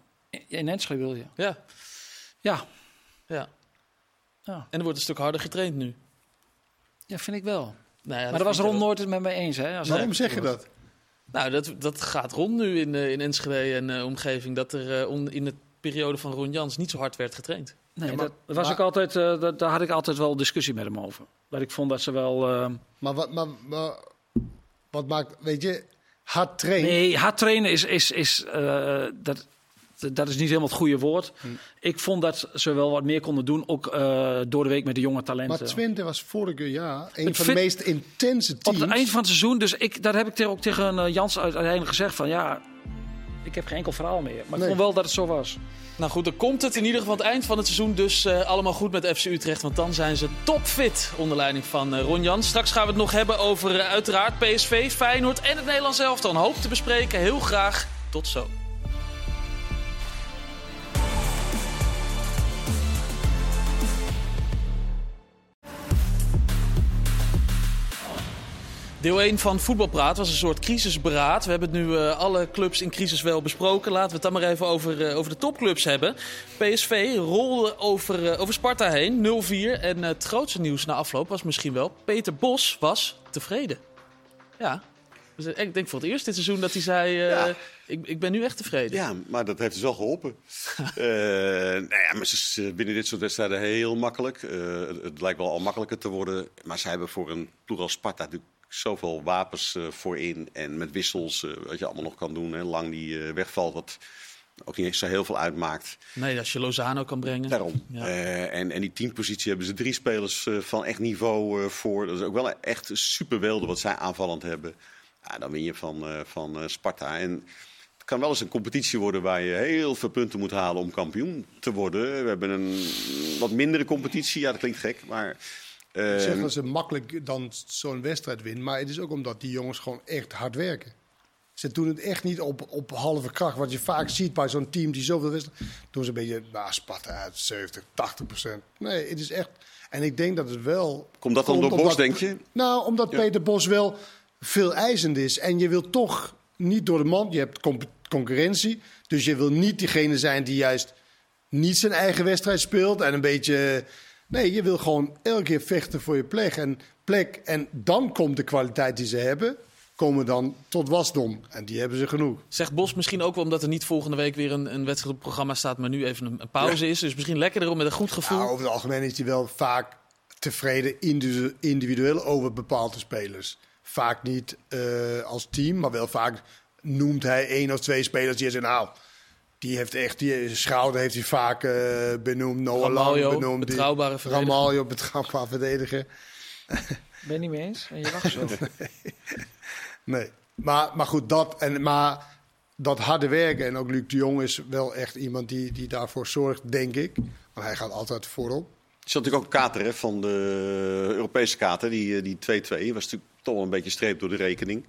In Enschede wil je. Ja, Ja, ja. ja. En er wordt een stuk harder getraind nu. ja vind ik wel. Nou ja, maar daar was Ron nooit het met mij eens. Hè, als Waarom zeg je dat? Nou, dat, dat gaat rond nu in, eh, in Enschede en eh, omgeving. Dat er eh, on- in de periode van Ron Jans niet zo hard werd getraind. Nee, Ja, maar- dat, was maar- ook altijd, eh, dat, daar had ik altijd wel discussie met hem over. Dat ik vond dat ze wel... eh, Maar wat, maar, maar, wat maakt, weet je, hard trainen. Nee, hard trainen is, is, is eh, dat, dat is niet helemaal het goede woord. Hm. Ik vond dat ze wel wat meer konden doen, ook eh, door de week met de jonge Maar talenten. Twente was vorig jaar een Het van de meest intense Op teams. het eind van het seizoen, dus ik, daar heb ik tegen- ook tegen eh, Jans uiteindelijk gezegd van ja, ik heb geen enkel verhaal meer. Maar ik vond wel dat het zo was. Nou goed, dan komt het in ieder geval aan het eind van het seizoen dus eh, allemaal goed met FC Utrecht. Want dan zijn ze topfit onder leiding van Ron Jans. Straks gaan we het nog hebben over uiteraard PSV, Feyenoord en het Nederlands elftal. Een hoop te bespreken. Heel graag. Tot zo. Deel 1 van Voetbalpraat was een soort crisisberaad. We hebben nu eh, alle clubs in crisis wel besproken. Laten we het dan maar even over, eh, over de topclubs hebben. PSV rolde over, eh, over Sparta heen, 0-4. En het grootste nieuws na afloop was misschien wel... Peter Bos was tevreden. Ja, dus, ik denk voor het eerst dit seizoen dat hij zei... Ja. ik, ik ben nu echt tevreden. Ja, maar dat heeft dus wel geholpen. (laughs) Eh nou ja, maar ze is binnen dit soort wedstrijden heel makkelijk. Het, het lijkt wel al makkelijker te worden. Maar ze hebben voor een ploeg als Sparta natuurlijk zoveel wapens eh, voorin. En met wissels, eh, wat je allemaal nog kan doen. Hè, lang die eh, wegvalt, wat ook niet zo heel veel uitmaakt. Nee, als je Lozano kan brengen. Daarom. Ja. En, en die teampositie hebben ze drie spelers van echt niveau voor. Dat is ook wel echt super wilde wat zij aanvallend hebben. Ja, dan win je van, van Sparta. En het kan wel eens een competitie worden waar je heel veel punten moet halen om kampioen te worden. We hebben een wat mindere competitie. Ja, dat klinkt gek, maar... Ik zeg dat ze makkelijk dan zo'n wedstrijd winnen. Maar het is ook omdat die jongens gewoon echt hard werken. Ze doen het echt niet op, op halve kracht. Wat je vaak ziet bij zo'n team die zoveel wedstrijden... doen ze een beetje, nou, Sparta uit 70, 80 procent. Nee, het is echt... En ik denk dat het wel... Komt dat dan door Bos, omdat- denk je? Nou, omdat Ja. Peter Bos wel veel eisend is. En je wil toch niet door de mand. Je hebt concurrentie. Dus je wil niet diegene zijn die juist niet zijn eigen wedstrijd speelt. En een beetje... Nee, je wil gewoon elke keer vechten voor je plek. En, plek. en dan komt de kwaliteit die ze hebben... komen dan tot wasdom. En die hebben ze genoeg. Zegt Bos misschien ook wel omdat er niet volgende week weer een, een wedstrijd op het programma staat, maar nu even een, een pauze is. Dus misschien lekkerder om met een goed gevoel. Nou, over het algemeen is hij wel vaak tevreden individu- individueel over bepaalde spelers. Vaak niet eh, als team, maar wel vaak noemt hij één of twee spelers die hij zegt, nou, die heeft echt, die schouder heeft hij vaak eh, benoemd. Noah Ramaljo, Lang benoemd. die- betrouwbare verdediger. Ramaljo, betrouwbaar verdediger. Ben je niet mee eens? En je lacht zo. (laughs) Nee, maar, maar goed, dat, en, maar dat harde werken. En ook Luc de Jong is wel echt iemand die, die daarvoor zorgt, denk ik. Want hij gaat altijd voorop. Er zat natuurlijk ook een kater hè, van de Europese kater, die eh, die 2-2. was natuurlijk toch wel een beetje streep door de rekening.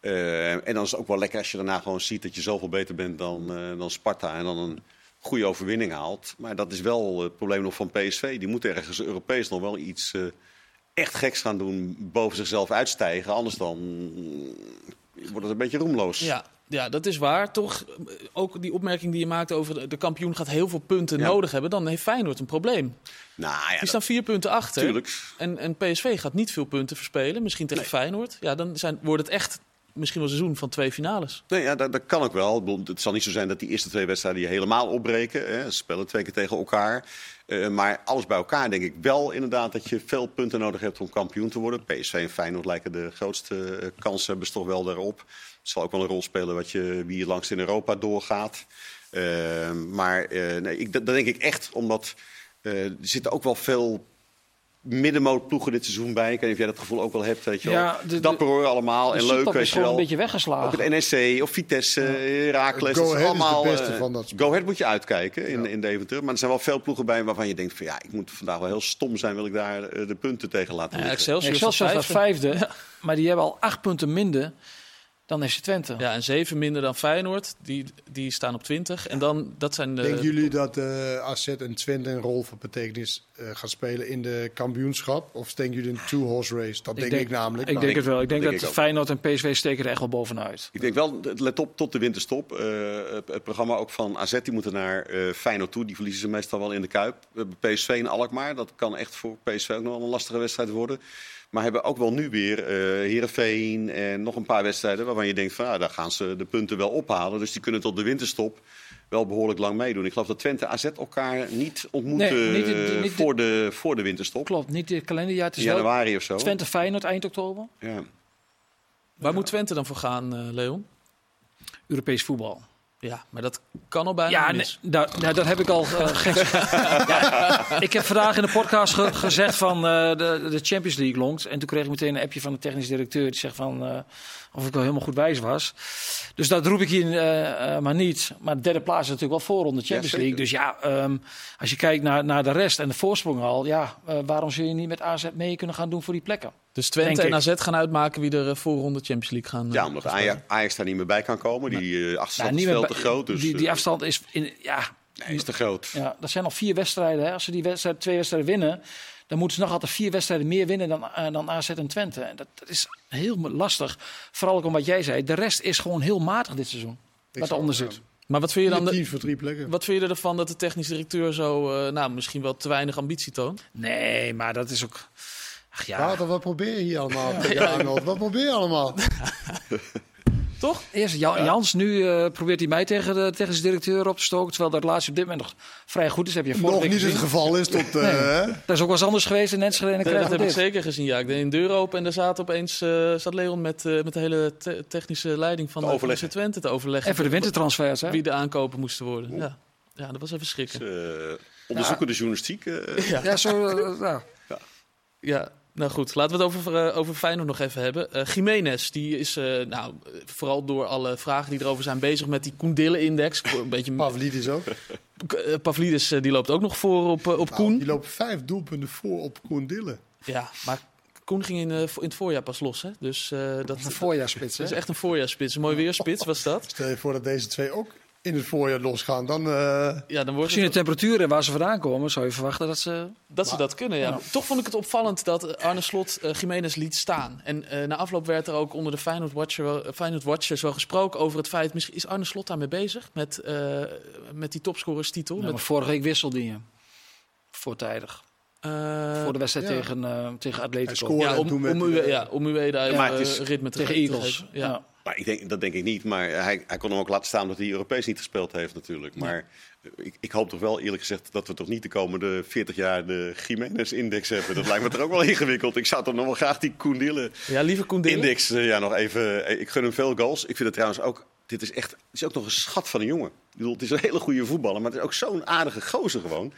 Eh, en dan is het ook wel lekker als je daarna gewoon ziet dat je zoveel beter bent dan, eh, dan Sparta. En dan een goede overwinning haalt. Maar dat is wel het probleem nog van PSV. Die moet ergens Europees nog wel iets eh, echt geks gaan doen, boven zichzelf uitstijgen. Anders dan wordt het een beetje roemloos. Ja, ja, dat is waar. Toch ook die opmerking die je maakt over de, kampioen gaat heel veel punten Ja. nodig hebben. Dan heeft Feyenoord een probleem. Nou ja, Die staan vier punten achter. Tuurlijk. En, en PSV gaat niet veel punten verspelen. Misschien tegen Nee. Feyenoord. Ja, dan zijn, wordt het echt misschien wel een seizoen van twee finales. Nee, ja, dat, kan ook wel. Het zal niet zo zijn dat die eerste twee wedstrijden je helemaal opbreken. Hè. Ze spelen twee keer tegen elkaar. Eh, maar alles bij elkaar denk ik wel inderdaad dat je veel punten nodig hebt om kampioen te worden. PSV en Feyenoord lijken de grootste eh, kansen hebben toch wel daarop. Het zal ook wel een rol spelen wat je, wie je langst in Europa doorgaat. Eh, maar nee, ik, dat, dat denk ik echt omdat er zitten ook wel veel middenmootploegen dit seizoen bij. Ik weet niet of jij dat gevoel ook wel hebt. Weet je wel. Ja, de- de- Dapper hoor allemaal De en leuk. Weet is je gewoon wel. een beetje Ook weggeslagen. het NSC of Vitesse, Heracles. Go dat Ahead is de allemaal, beste van dat spel. Go Ahead moet je uitkijken in, in Deventer. Maar er zijn wel veel ploegen bij waarvan je denkt van ja, ik moet vandaag wel heel stom zijn. Wil ik daar eh, de punten tegen laten Ja, liggen. Excelsior, Excelsior staat vijfde, maar die hebben al acht punten minder dan FC Twente. Ja, en zeven minder dan Feyenoord. Die, die staan op 20. En dan, dat zijn de... Denken jullie dat eh AZ en Twente een rol van betekenis eh, gaat spelen in de kampioenschap? Of denken jullie een two-horse race? Dat denk, ik namelijk. Ik maar- denk het wel. Ik denk denk dat. Feyenoord en PSV steken er echt wel bovenuit. Ik denk wel, let op tot de winterstop. Eh, het, programma ook van AZ, die moeten naar eh Feyenoord toe. Die verliezen ze meestal wel in de Kuip. We hebben PSV in Alkmaar. Dat kan echt voor PSV ook nog wel een lastige wedstrijd worden. Maar hebben ook wel nu weer eh Heerenveen en nog een paar wedstrijden... waarvan je denkt van, ja, daar gaan ze de punten wel ophalen. Dus die kunnen tot de winterstop wel behoorlijk lang meedoen. Ik geloof dat Twente en AZ elkaar niet ontmoeten Nee, niet de- niet de- voor, de, voor de winterstop. Klopt, niet dit kalenderjaar. Het In is januari of zo. Twente Feyenoord eind oktober. Ja. Waar moet Twente dan voor gaan, eh, Leon? Europees voetbal. Ja, maar dat kan al bijna Ja, niet nee, daar, nou, dat heb ik al uh, (laughs) ja, Ik heb vandaag in de podcast ge- gezegd van eh, de, de Champions League longt. En toen kreeg ik meteen een appje van de technisch directeur. Die zegt van eh, of ik wel helemaal goed wijs was. Dus dat roep ik hier maar niet. Maar de derde plaats is natuurlijk wel voorronde Champions zeker. League. Dus ja, ehm, als je kijkt naar, naar de rest en de voorsprong al. Ja, waarom zul je niet met AZ mee kunnen gaan doen voor die plekken? Dus Twente Denk en ik. AZ gaan uitmaken wie er eh, voorronde Champions League gaan. eh, Ja, omdat gaan. Ajax, daar niet meer bij kan komen. Die eh, achterstand Nou, is veel te groot. Dus, die, die afstand is, in, ja, nee, is te groot. Ja, dat zijn nog vier wedstrijden. Hè. Als ze die wedstrijd, twee wedstrijden winnen, dan moeten ze nog altijd vier wedstrijden meer winnen dan, dan AZ en Twente. En dat, dat is heel lastig. Vooral ook om wat jij zei. De rest is gewoon heel matig dit seizoen. Ik Wat eronder zit. Maar wat vind je dan? De, voor drie plekken. wat vind je ervan dat de technisch directeur zo, eh, nou, misschien wel te weinig ambitie toont? Nee, maar dat is ook. Ach ja. Wouter, wat probeer je hier allemaal? (laughs) Arnold? Wat probeer je allemaal? (laughs) Toch? Eerst Jan, Jans, nu eh, probeert hij mij tegen de technische directeur op te stoken. Terwijl de relatie op dit moment nog vrij goed is. Heb je Nog niet het geval is tot... eh, Nee. Dat is ook wel eens anders geweest in Enschede en Dat, heb ik zeker gezien. Ja, ik deed een deur open en daar zat opeens eh, zat Leon met, eh, met de hele te- technische leiding van de overleggen. FC Twente te overleggen. En voor de wintertransfers, hè? Wie de aankopen moesten worden. Ja. ja, dat was even schrikken. Eh, onderzoekende journalistiek. eh, Ja, zo. nou. Ja, nou goed. Laten we het over, eh, over Feyenoord nog even hebben. Eh Jiménez, die is eh, nou, vooral door alle vragen die erover zijn bezig met die Koendille-index. Een beetje, Pavlidis ook. Pavlidis die loopt ook nog voor op, op Nou, Koen. die loopt vijf doelpunten voor op Koen Dille. Ja, maar Koen ging in, in het voorjaar pas los. Hè? Dus eh, dat, Een voorjaarspits, hè? dat is echt een voorjaarspits. Een mooi weerspits was dat. Stel je voor dat deze twee ook in het voorjaar losgaan. Dan, eh, Ja, dan wordt Gezien de temperaturen waar ze vandaan komen, zou je verwachten dat ze. dat ze dat kunnen. Ja. Ja. Toch vond ik het opvallend dat Arne Slot eh Jiménez liet staan. En eh, na afloop werd er ook onder de Feyenoord, Watcher, wel- eh, Feyenoord Watchers wel gesproken over het feit... Misschien is Arne Slot daarmee bezig met, eh, met die topscorerstitel. Ja, met, maar vorige week wisselde je. Voortijdig. eh, Voor de wedstrijd ja. tegen, eh tegen Atletico. ja, om, om, Ue- eh, ja, om het eh, is ritme te tegen ge- te Eagles. Ja. Maar ik denk, dat denk ik niet. Maar hij, hij kon hem ook laten staan omdat hij Europees niet gespeeld heeft natuurlijk. Maar eh, ik, ik hoop toch wel eerlijk gezegd dat we toch niet de komende 40 jaar de Jiménez-index hebben. Dat lijkt me toch ook wel (laughs) ingewikkeld. Ik zou toch nog wel graag die Koendille Ja, Koendille. index eh, ja, nog even... eh, Ik gun hem veel goals. Ik vind het trouwens ook... Dit is echt... Het is ook nog een schat van een jongen. Ik bedoel, het is een hele goede voetballer. Maar het is ook zo'n aardige gozer gewoon.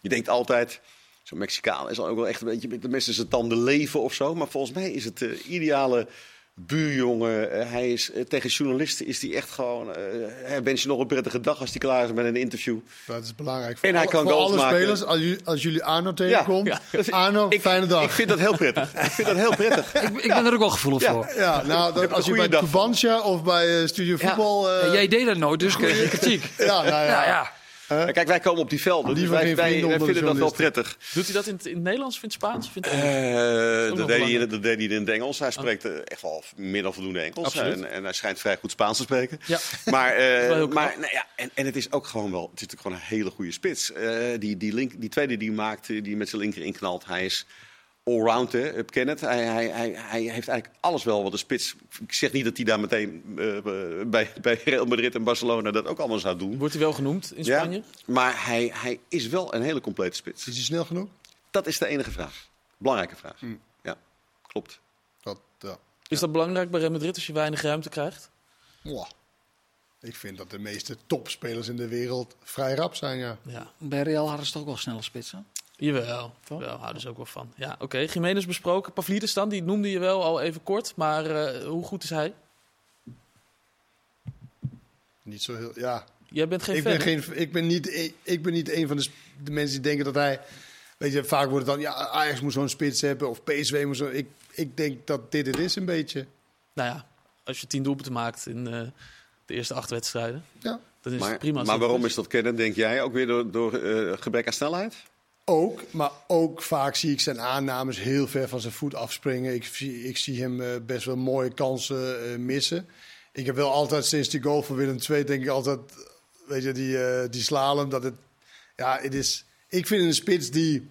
Je denkt altijd... Zo'n Mexicaan is dan ook wel echt een beetje met de mensen zijn tanden leven of zo. Maar volgens mij is het de ideale buurjongen. Eh, hij is, eh, tegen journalisten is hij echt gewoon... eh hij wens je nog een prettige dag als hij klaar is met een interview. Dat is belangrijk. Voor, En hij alle- kan voor goals alle maken. spelers. Als jullie, als jullie Arno tegenkomt. ja. Arno, Ik- fijne dag. Ik vind dat heel prettig. ik vind dat heel prettig. (laughs) Ik, ik ben er ook wel gevoelig Ja. voor. ja, nou, dat, als je bij. Tubantia of bij eh, Studio Voetbal... eh, Ja, jij deed dat nooit, dus kreeg je (laughs) kritiek. ja, nou ja. Kijk, wij komen op die velden, dus wij, vinden dat wel prettig. Doet hij dat in het, in het Nederlands of in het Spaans? Of in het Engels? Eh, dat, deed hij, dat deed hij in het Engels. Hij spreekt eh, echt wel meer dan voldoende Engels. En, en hij schijnt vrij goed Spaans te spreken. Ja. Maar, (laughs) eh, maar nou ja, en, en het is ook gewoon wel, het is natuurlijk gewoon een hele goede spits. Eh, die, die, link, die tweede die maakt, eh, die met zijn linker inknalt, hij is allround, hè, up Kenneth. Hij, hij, hij, hij heeft eigenlijk alles wel wat een spits. Ik zeg niet dat hij daar meteen eh, bij, (laughs) bij Real Madrid en Barcelona dat ook allemaal zou doen. Wordt hij wel genoemd in Spanje? Ja, maar hij, hij is wel een hele complete spits. Is hij snel genoeg? Dat is de enige vraag. Belangrijke vraag. Hm. Ja, klopt. Dat, ja. Is dat belangrijk bij Real Madrid als je weinig ruimte krijgt? Mwah. Ik vind dat de meeste topspelers in de wereld vrij rap zijn, ja. Ja. Bij Real hadden ze toch ook wel snelle spitsen. Jawel, Toch? wel, houden ze ook wel van. Ja, oké. Jiménez besproken. Pavlidis dan, die noemde je wel al even kort. Maar eh, hoe goed is hij? Niet zo heel, ja. Jij bent geen Ik fan, ben, geen, ik, ben niet, ik, ik ben niet een van de, de mensen die denken dat hij... Weet je, vaak wordt het dan, ja, Ajax moet zo'n spits hebben of PSV moet zo... Ik, ik denk dat dit het is een beetje. Nou ja, als je tien doelpunten maakt in eh, de eerste acht wedstrijden, Ja. dan is Maar, het prima. maar waarom is. is dat kennen, denk jij? Ook weer door, door eh, gebrek aan snelheid? Ook, maar ook vaak zie ik zijn aannames heel ver van zijn voet afspringen. Ik, ik zie hem eh, best wel mooie kansen eh, missen. Ik heb wel altijd sinds die goal van Willem II, denk ik altijd, weet je, die, eh, die slalom, dat het, ja, het is, ik vind een spits die,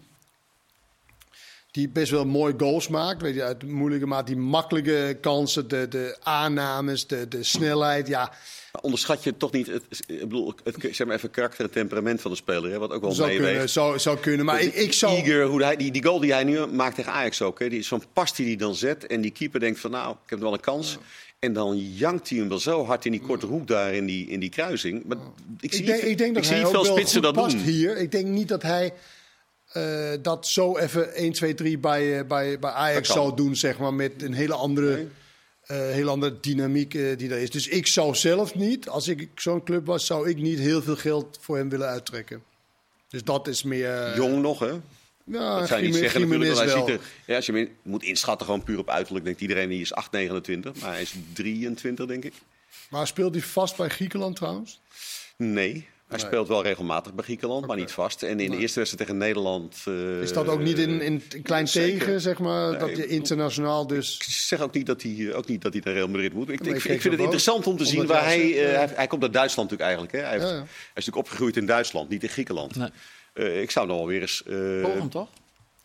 die best wel mooi goals maakt, weet je, uit moeilijke maat, die makkelijke kansen, de, de aannames, de, de snelheid, ja, Maar onderschat je toch niet het, ik bedoel, het, zeg maar even karakter en temperament van de speler, hè, wat ook wel zou meeweegt. kunnen, zou, zou kunnen. Maar ik, ik zou... Eager, hoe hij, die, die goal die hij nu maakt tegen Ajax ook. Hè, die, zo'n pas die hij dan zet. En die keeper denkt van nou, ik heb wel een kans. En dan jankt hij hem wel zo hard in die korte hoek daar in die, in die kruising. Maar ik zie Ik denk, niet, ik denk dat zie hij niet veel spitsen dat doen. hier. Ik denk niet dat hij eh, dat zo even 1, 2, 3 bij, eh, bij, bij Ajax zou doen, zeg maar, met een hele andere, Nee. eh, hele andere dynamiek die er is. Dus ik zou zelf niet, als ik zo'n club was, zou ik niet heel veel geld voor hem willen uittrekken. Dus dat is meer... Jong nog, hè? Ja, Dat zou je niet zeggen natuurlijk. Want hij ziet er, ja, als je hem in- moet inschatten, gewoon puur op uiterlijk, denkt iedereen die is 8, 29. Maar hij is 23, denk ik. Maar speelt hij vast bij Griekenland trouwens? Nee. Hij Nee. speelt wel regelmatig bij Griekenland, maar niet vast. En in de eerste wedstrijd tegen Nederland... eh, Is dat ook niet in, in een klein zeker. tegen, zeg maar, Nee, dat je internationaal dus... Ik zeg ook niet dat hij, ook niet dat hij naar Real Madrid moet. Ik, ik, ik vind- het interessant om te zien waar jij hij, zegt, eh, hij... Hij komt uit Duitsland natuurlijk eigenlijk. Hè? Hij, heeft- Ja, ja. hij is natuurlijk opgegroeid in Duitsland, niet in Griekenland. Nee. Eh, ik zou nog wel weer eens... eh, Bochum toch?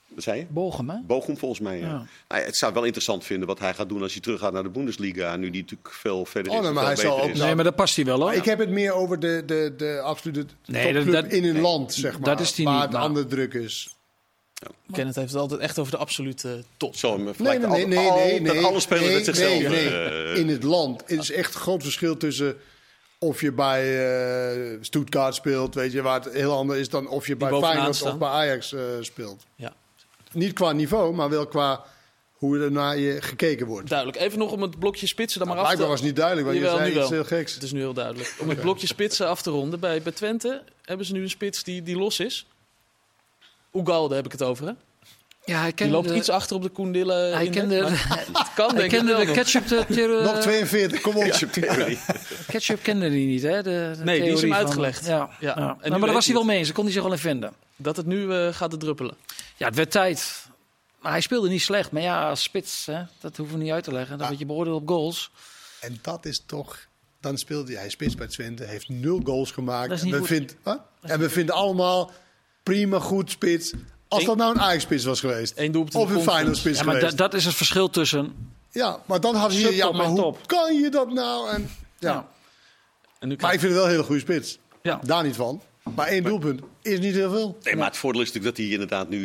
Wat zei je? Bochum, hè? Bochum volgens mij, ja. Ja. Nou ja, het zou wel interessant vinden wat hij gaat doen als hij terug gaat naar de Bundesliga. Nu die natuurlijk veel verder Oh, is. maar veel hij zal ook is. Nou, Nee, maar dat past hij wel hoor. Ik heb het meer over de, de, de absolute Nee, dat- topclub dat- in een nee, land, zeg maar. dat is die waar niet, het maar- andere druk is. Kenneth heeft het altijd echt over de absolute top. Zo, Nee, nee, nee, nee, nee, nee, nee. alle spelers nee, met zichzelf. nee, nee. eh, In het land. Het is echt een groot verschil tussen of je bij eh Stuttgart speelt, weet je, waar het heel anders is dan of je bij Feyenoord of bij Ajax eh, speelt. Ja, Niet qua niveau, maar wel qua hoe er naar je gekeken wordt. duidelijk. Even nog om het blokje spitsen dan maar af te... Blijkbaar was het niet duidelijk, want Jawel, je zei iets heel geks. Het is nu heel duidelijk. Om het blokje spitsen af te ronden. Bij, bij Twente hebben ze nu een spits die, die los is. Ugalde heb ik het over, hè? Ja, hij Die kende loopt de, iets achter op de Koendille. hij kende, (laughs) Het kan hij kende de ketchup, de, theorie- (laughs) Nog 42, kom op. theorie. ketchup kende hij niet, hè? De, de Nee, die is hem van- uitgelegd. Ja, Ja. ja. En nu Nou, maar daar was hij wel mee eens. Daar kon hij zich wel in vinden. Dat het nu eh, gaat druppelen. Ja, het werd tijd. Maar hij speelde niet slecht. Maar ja, als spits, hè, dat hoeven we niet uit te leggen. Dan word je beoordeeld op goals. En dat is toch. Dan speelde hij, spits bij Twente, heeft nul goals gemaakt. Dat is en, we goed. vindt, Huh? en we vinden allemaal prima goed spits. Als Eén- dat nou een Ajax-spits was geweest. Één doelpunt in Of een conference. Feyenoord-spits Ja, maar geweest. dat is het verschil tussen... ja, maar dan had je... Ja, maar hoe top. kan je dat nou? En, ja. Ja. En nu Maar ik vind het wel een hele goede spits. Ja. Daar niet van. Maar één doelpunt is niet heel veel. Nee, maar het voordeel is natuurlijk dat hij inderdaad nu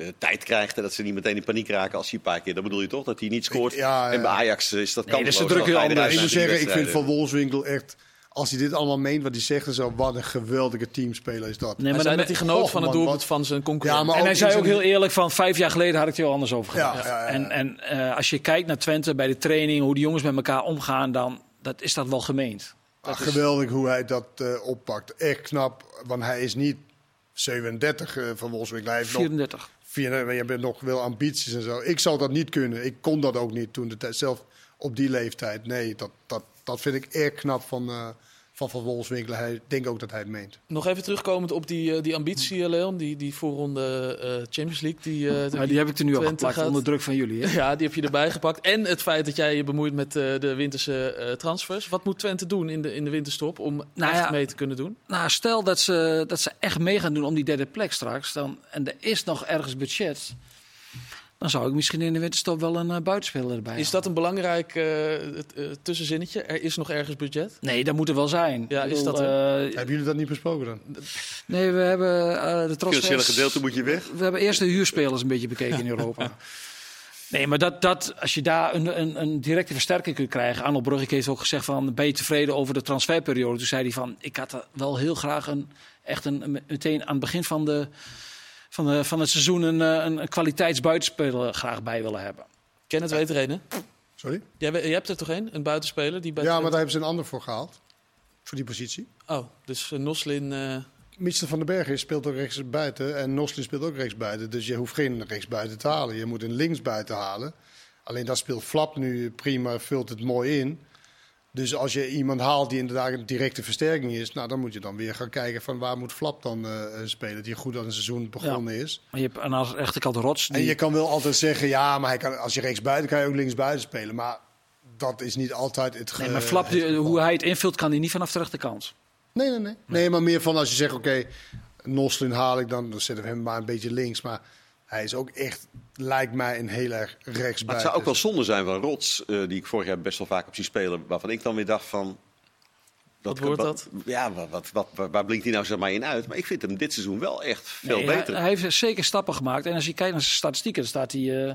eh, tijd krijgt. En dat ze niet meteen in paniek raken als hij een paar keer. Dat bedoel je toch? Dat hij niet scoort. Ik- ja, En bij ja. Ajax is dat Nee, kansloos. dus ze drukken als hij anders. eruit Ik moet zeggen, ik vind Van. Wolfswinkel echt... Als hij dit allemaal meent, wat hij zegt en zo, wat een geweldige teamspeler is dat. Nee, Hij maar dan- dat hij genoot van het man, doelpunt wat- van zijn concurrent. Ja, maar En hij zei ook heel eerlijk van vijf jaar geleden had ik het heel anders over Ja, gedacht. ja, ja, ja. En, en eh, als je kijkt naar Twente bij de training, hoe die jongens met elkaar omgaan, dan dat, is dat wel gemeend. Ah, geweldig hoe hij dat eh, oppakt. Echt knap, want hij is niet 37 eh, van Wolfswinkel. Hij heeft nog 34. Vier, je hebt nog wel ambities en zo. Ik zou dat niet kunnen. Ik kon dat ook niet toen de tijd. Zelf op die leeftijd. Nee, dat, dat, dat vind ik erg knap van, eh, van Van Wolfswinkel. Hij denk ook dat hij het meent. Nog even terugkomend op die, eh, die ambitie, eh, Leon. Die, die voorronde eh, Champions League. Die, eh, Maar die heb ik er nu opgepakt gaat- onder druk van jullie. Hè? (laughs) Ja, die heb je erbij gepakt. En het feit dat jij je bemoeit met eh, de winterse eh, transfers. Wat moet Twente doen in de, in de winterstop om Nou echt ja. mee te kunnen doen? Nou, stel dat ze, dat ze echt mee gaan doen om die derde plek straks. Dan, en er is nog ergens budget. Dan zou ik misschien in de winterstop wel een eh, buitenspeler erbij Is dat een belangrijk eh, het, eh, tussenzinnetje? Er is nog ergens budget? Nee, dat moet er wel zijn. Ja, is dat eh, Hebben jullie dat niet besproken dan? nee, we hebben eh de Financiële transfers... gedeelte moet je weg. We hebben eerst de huurspelers een beetje bekeken in Europa. (laughs) Nee, maar dat, dat, als je daar een, een, een directe versterking kunt krijgen. Arnold Brugge heeft ook gezegd van, ben je tevreden over de transferperiode? Toen zei hij van, ik had er wel heel graag een, echt een, een- meteen aan het begin van, de, van, de, van het seizoen een, eh, een, een kwaliteitsbuitenspeler graag bij willen hebben. Ken het weet er een, hè? Sorry? Jij, hebt er toch een? Een buitenspeler? Die bij Ja, maar daar hebben ze een ander voor gehaald. Voor die positie. Oh, dus eh, Noslin... eh, Mitchell van den Bergen speelt ook rechts buiten en Noslin speelt ook rechts buiten. Dus je hoeft geen rechts buiten te halen. Je moet een links buiten halen. Alleen dat speelt Flap nu prima, vult het mooi in. Dus als je iemand haalt die inderdaad een directe versterking is, nou, dan moet je dan weer gaan kijken van waar moet Flap dan eh, eh, spelen, die goed aan het seizoen begonnen is. Maar je hebt aan de rechterkant Rots. En Die, je kan wel altijd zeggen, ja, maar hij kan, als je rechts buiten kan je ook links buiten spelen. Maar dat is niet altijd het nee, maar Flap, die- geval. hoe hij het invult, kan hij niet vanaf de rechterkant. Nee, nee, nee. Nee, maar meer van als je zegt, oké, Noslin haal ik dan, dan zetten we hem maar een beetje links. Maar hij is ook echt, lijkt mij, een heel erg rechts Maar het zou ook wel zonde zijn van Rots, eh, die ik vorig jaar best wel vaak op zie spelen. Waarvan ik dan weer dacht van... Wat wordt dat? Ja, wat, wat, wat, waar- blinkt hij nou zeg maar in uit? Maar ik vind hem dit seizoen wel echt veel Nee, beter. Hij, heeft zeker stappen gemaakt. En als je kijkt naar zijn statistieken, dan staat hij eh,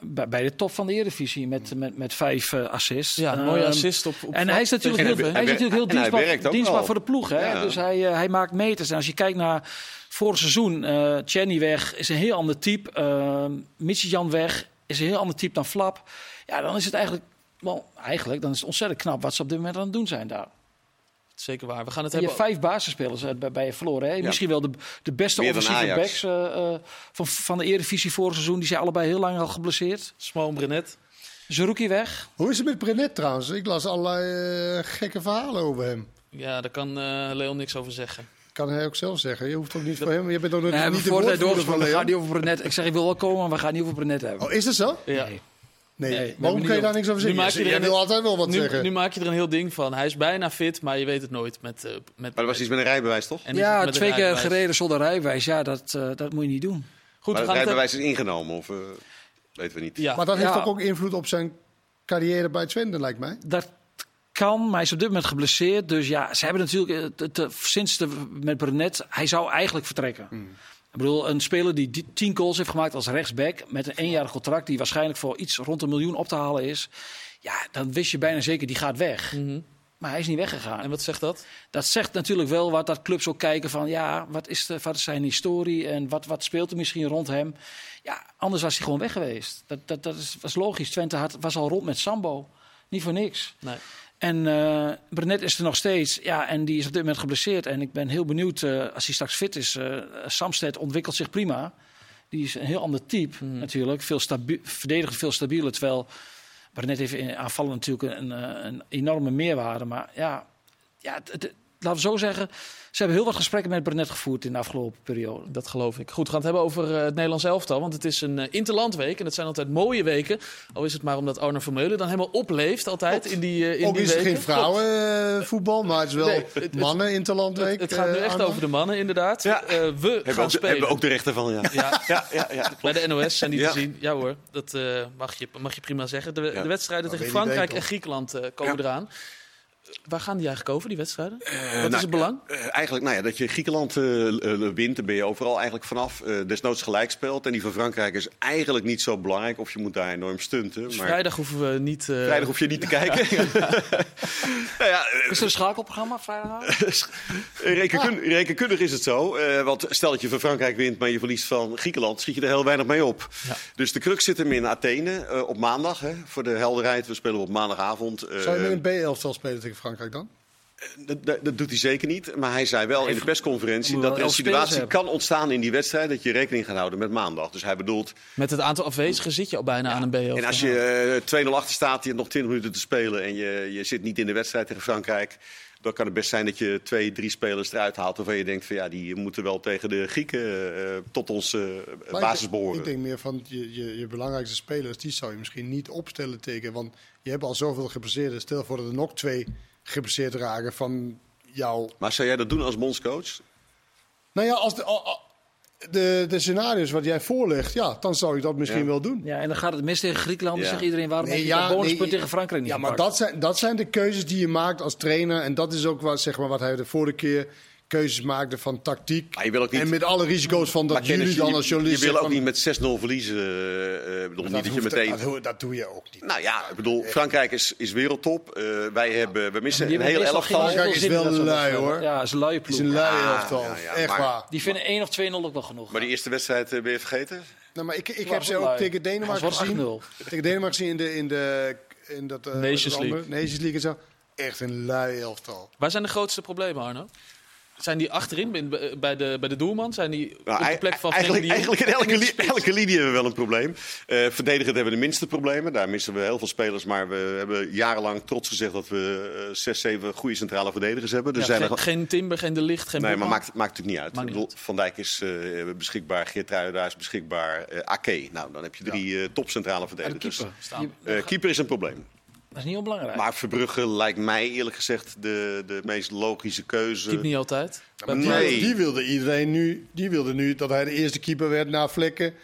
bij, de top van de Eredivisie met, met, met vijf eh, assists. ja, een mooie Ehm, assist op, op En hij is natuurlijk En heel, hij- is natuurlijk heel dienstbaar, dienstbaar voor de ploeg. Hè? Ja. Dus hij, eh, hij maakt meters. En als je kijkt naar vorig seizoen, eh Chenny weg is een heel ander type. Uh, Jan weg is een heel ander type dan Flap. Ja, dan is het eigenlijk, wel, eigenlijk dan is het ontzettend knap wat ze op dit moment aan het doen zijn daar. Zeker waar. We gaan het En je hebben... hebt vijf basisspelers eh, bij, bij je verloren. Hè? Misschien wel de, de beste offensieve backs eh, eh, van, van de Eredivisie vorig seizoen. Die zijn allebei heel lang al geblesseerd. Smoon Brenet. Zerouki weg. Hoe is het met Brenet trouwens? Ik las allerlei gekke verhalen over hem. Ja, daar kan eh, Leon niks over zeggen. Kan hij ook zelf zeggen. Je hoeft ook niet voor hem. Je bent ook Nee, niet de voor woordvoerder van doorgesproken. We Leon. gaan niet over Brenet. Ik zeg, ik wil wel komen, maar we gaan niet over Brenet hebben. Oh, is dat zo? Ja. Nee. Nee. Nee, Waarom we kan je daar niks over Nu zeggen? maak je er wil altijd wel wat Nu, zeggen. nu maak je er een heel ding van. Hij is bijna fit, maar je weet het nooit. Met, eh, met, Maar dat was iets met een rijbewijs, toch? en Ja, met twee keer gereden zonder rijbewijs. Ja, dat, eh, dat moet je niet doen. Goed, maar we het gaan het rijbewijs is ingenomen, of eh, weten we niet. Ja, Maar dat heeft Ja. toch ook invloed op zijn carrière bij Twente, lijkt mij. Dat kan, maar hij is op dit moment geblesseerd. Dus ja, ze hebben natuurlijk sinds de, met Brenet, hij zou eigenlijk vertrekken. Ik bedoel, een speler die die 10 goals heeft gemaakt als rechtsback met een eenjarig contract, die waarschijnlijk voor iets rond een miljoen op te halen is. Ja, dan wist je bijna zeker, die gaat weg. Mhm. Maar hij is niet weggegaan. En wat zegt dat? Dat zegt natuurlijk wel wat dat clubs ook kijken van ja, wat is, de, wat is zijn historie en wat, wat speelt er misschien rond hem. Ja, anders was hij gewoon weg geweest. Dat, dat, dat is, was logisch. Twente had, was al rond met Sambo. Niet voor niks. Nee. En Brenet is er nog steeds. Ja, en die is op dit moment geblesseerd. En ik ben heel benieuwd eh, als hij straks fit is. eh Samsted ontwikkelt zich prima. Die is een heel ander type natuurlijk. Veel verdedigend veel stabieler. Terwijl Brenet heeft in aanvallen natuurlijk een, een enorme meerwaarde. Maar ja, ja het- het- laten we zo zeggen. Ze hebben heel wat gesprekken met Brenet gevoerd in de afgelopen periode. Dat geloof ik. Goed, we gaan het hebben over eh, het Nederlands elftal. Want het is een eh, interlandweek. En dat zijn altijd mooie weken. Al is het maar omdat Arno Vermeulen dan helemaal opleeft altijd in die, eh, in Ook die is het weken. geen vrouwenvoetbal, maar het is wel Nee, het- het- mannen interlandweek. Het gaat nu eh, echt Arno. over de mannen, inderdaad. Ja. Eh, we Hebben, gaan ook de, spelen. hebben ook de rechten van, ja. Ja, Ja, ja, ja. bij de NOS zijn die Ja. te zien. Ja hoor, dat eh, mag, je, mag je prima zeggen. De, Ja. de wedstrijden tegen Frankrijk en? Griekenland eh, komen Ja. eraan. Waar gaan die eigenlijk over, die wedstrijden? Wat nou, is het belang? Eh, eigenlijk, nou ja, dat je Griekenland eh, eh, wint, daar ben je overal eigenlijk vanaf. eh, desnoods gelijk speelt. En die van Frankrijk is eigenlijk niet zo belangrijk. Of je moet daar enorm stunten. Dus maar vrijdag hoeven we niet... eh, vrijdag hoef je niet te (laughs) kijken. (laughs) nou ja, eh, Is er een schakelprogramma vrijdag? (laughs) Rekenkun- rekenkundig is het zo. eh, want stel dat je van Frankrijk wint, maar je verliest van Griekenland, schiet je er heel weinig mee op. Ja. Dus de crux zit hem in Athene eh, op maandag. Hè, voor de helderheid, we spelen op maandagavond. eh, Zou je met een B-elftal spelen tegen Frankrijk dan? dat, dat- dat doet hij zeker niet. Maar hij zei wel in de persconferentie dat wel er een situatie kan ontstaan in die wedstrijd dat je rekening gaat houden met maandag. Dus hij bedoelt, Met het aantal afwezigen zit je al bijna aan een BO. en als je eh, 2-0 achter staat, je hebt nog 20 minuten te spelen en je, je zit niet in de wedstrijd tegen Frankrijk. dan kan het best zijn dat je twee, drie spelers eruit haalt waarvan je denkt van ja, die moeten wel tegen de Grieken eh, tot onze uh, basis ik, behoren. ik denk meer van je, je, je belangrijkste spelers, die zou je misschien niet opstellen tegen. Want je hebt al zoveel geblesseerden. Stel voor dat er nog twee geblesseerd raken van jou. Maar zou jij dat doen als bondscoach? Nou ja, als de, de, de scenario's wat jij voorlegt, ja, dan zou ik dat misschien Ja. wel doen. Ja, en dan gaat het mis tegen Griekenland. Dan Ja. zegt iedereen, waarom Nee, heb je ja, dat bonuspunt nee, tegen Frankrijk niet Ja, maar gepakt? dat zijn, dat zijn de keuzes die je maakt als trainer. En dat is ook wat, zeg maar, wat hij de vorige keer keuzes maakte van tactiek. Maar je wil ook niet- En met alle risico's van Maar dat jullie dan je- als journalist Je wil ook niet met 6-0 verliezen. eh, ik bedoel, niet dat je meteen... dat, dat doe je ook niet. Nou ja, ik bedoel, Frankrijk is, is wereldtop. Eh, wij hebben, we missen een geen elftal. Frankrijk is wel dat soort lui, hoor. Ja, is een luie Het is ploeg. een lui Ja, elftal. ja, ja, Echt maar- waar. Die vinden 1 of 2-0 ook wel genoeg. Maar die eerste wedstrijd eh, ben je vergeten? Nou, maar ik, ik heb ze ook lui. tegen Denemarken gezien. 8-0. Tegen Denemarken gezien in, de, in, de, in dat, eh, Nations League. Nations League en zo. Echt een lui elftal. Waar zijn de grootste problemen, Arno? Zijn die achterin bij- de, bij de doelman? Zijn die Nou, op de plek van eigenlijk, Jong? eigenlijk in elke, li- elke linie hebben we wel een probleem. Eh verdedigend hebben we de minste problemen. Daar missen we heel veel spelers. Maar we hebben jarenlang trots gezegd dat we eh, zes, zeven goede centrale verdedigers hebben. Er Ja, zijn geen, er, geen Timber, geen De Licht, geen nee, maar maakt, maakt natuurlijk niet uit. Maakt Ik niet bedoel, Van Dijk is eh, beschikbaar, Geertruida is beschikbaar, Ake. Nou, dan heb je drie eh, topcentrale En de verdedigers. keeper. Keeper is een probleem. Dat is niet onbelangrijk. Maar Verbrugge lijkt mij eerlijk gezegd de, de meest logische keuze. Keept niet altijd. Nee. die wilde iedereen nu, die wilde nu dat hij de eerste keeper werd na Vlekken.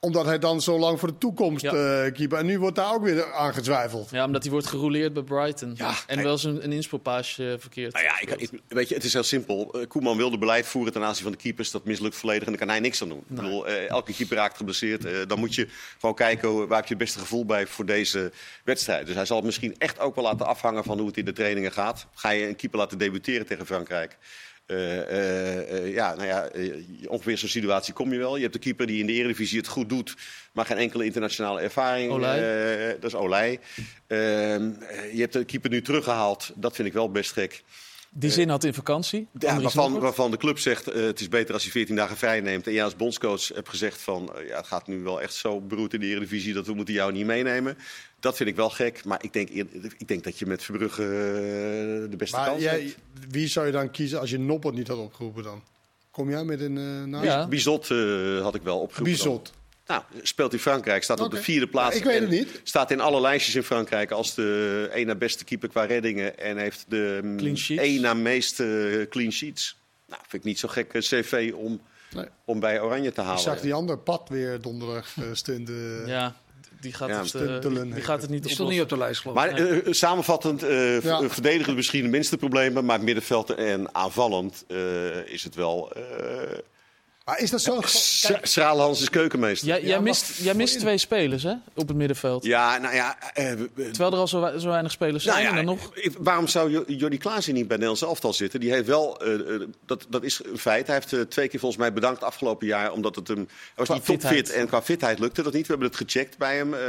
Omdat hij dan zo lang voor de toekomst Ja. eh, keeper. En nu wordt daar ook weer aan getwijfeld. Ja, omdat hij wordt gerouleerd bij Brighton. Ja, en wel eens een, een inspoelpaasje eh, verkeerd. Nou ja, ik, ik- weet je, het is heel simpel. Eh, Koeman wilde beleid voeren ten aanzien van de keepers. Dat mislukt volledig en daar kan hij niks aan doen. Ik bedoel, eh, elke keeper raakt geblesseerd. Eh, dan moet je gewoon kijken waar heb je het beste gevoel bij voor deze wedstrijd. Dus hij zal het misschien echt ook wel laten afhangen van hoe het in de trainingen gaat. Ga je een keeper laten debuteren tegen Frankrijk? Eh, eh, eh, ja, nou ja, ongeveer zo'n situatie kom je wel. Je hebt de keeper die in de Eredivisie het goed doet, maar geen enkele internationale ervaring. Dat is Olij. Ehm, eh, je hebt de keeper nu teruggehaald. Dat vind ik wel best gek. Die zin had in vakantie. Ja, waarvan, waarvan de club zegt uh, het is beter als hij 14 dagen vrij neemt. En jij als bondscoach hebt gezegd van uh, ja, het gaat nu wel echt zo beroerd in de Eredivisie dat we moeten jou niet meenemen. Dat vind ik wel gek, maar ik denk, ik denk dat je met Verbrugge uh, de beste Maar kans jij, hebt. wie zou je dan kiezen als je Noppert niet had opgeroepen dan? Kom jij met een uh, naam? Ja. Bizot uh, had ik wel opgeroepen. dan. Bizot. Nou, speelt in Frankrijk, staat op de vierde plaats. Ja, ik weet en het niet. Staat in alle lijstjes in Frankrijk als de één na beste keeper qua reddingen. En heeft de mm, één na meeste eh, clean sheets. Nou, vind ik niet zo gek eh, cv om, Nee. om bij Oranje te Ik halen. zag die andere pad weer donderdag uh, stunten. Ja, die gaat, Ja, het, eh, stuntelen. die gaat het niet Die stond niet op de lijst, geloof ik. Maar eh, samenvattend, eh Ja. v- verdedigend misschien de minste problemen. Maar middenveld en aanvallend eh, is het wel... Maar is dat zo? Sra- Schraalhans is keukenmeester. Jij, mist, jij mist twee spelers hè, op het middenveld. Ja, nou ja... eh, Terwijl er al zo, zo weinig spelers zijn. Nou ja, en dan nog... waarom zou Jo- Jordi Klaas niet bij Nederlands elftal zitten? Die heeft wel, eh, eh, dat, dat is een feit. Hij heeft eh, twee keer volgens mij bedankt afgelopen jaar. Omdat het hem, hij was Qua niet topfit fitheid. en qua fitheid lukte dat niet. We hebben het gecheckt bij hem. eh,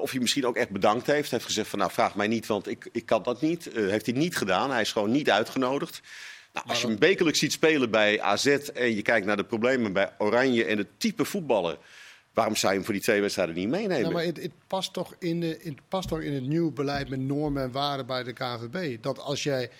of hij misschien ook echt bedankt heeft. Hij heeft gezegd van nou vraag mij niet, want ik, ik kan dat niet. Eh, heeft hij niet gedaan. Hij is gewoon niet uitgenodigd. Nou, als je hem wekelijks ziet spelen bij AZ en je kijkt naar de problemen bij Oranje en het type voetballen. Waarom zou je hem voor die twee wedstrijden niet meenemen? Ja, maar het, het, past toch in de, het past toch in het nieuwe beleid met normen en waarden bij de KNVB. Dat als jij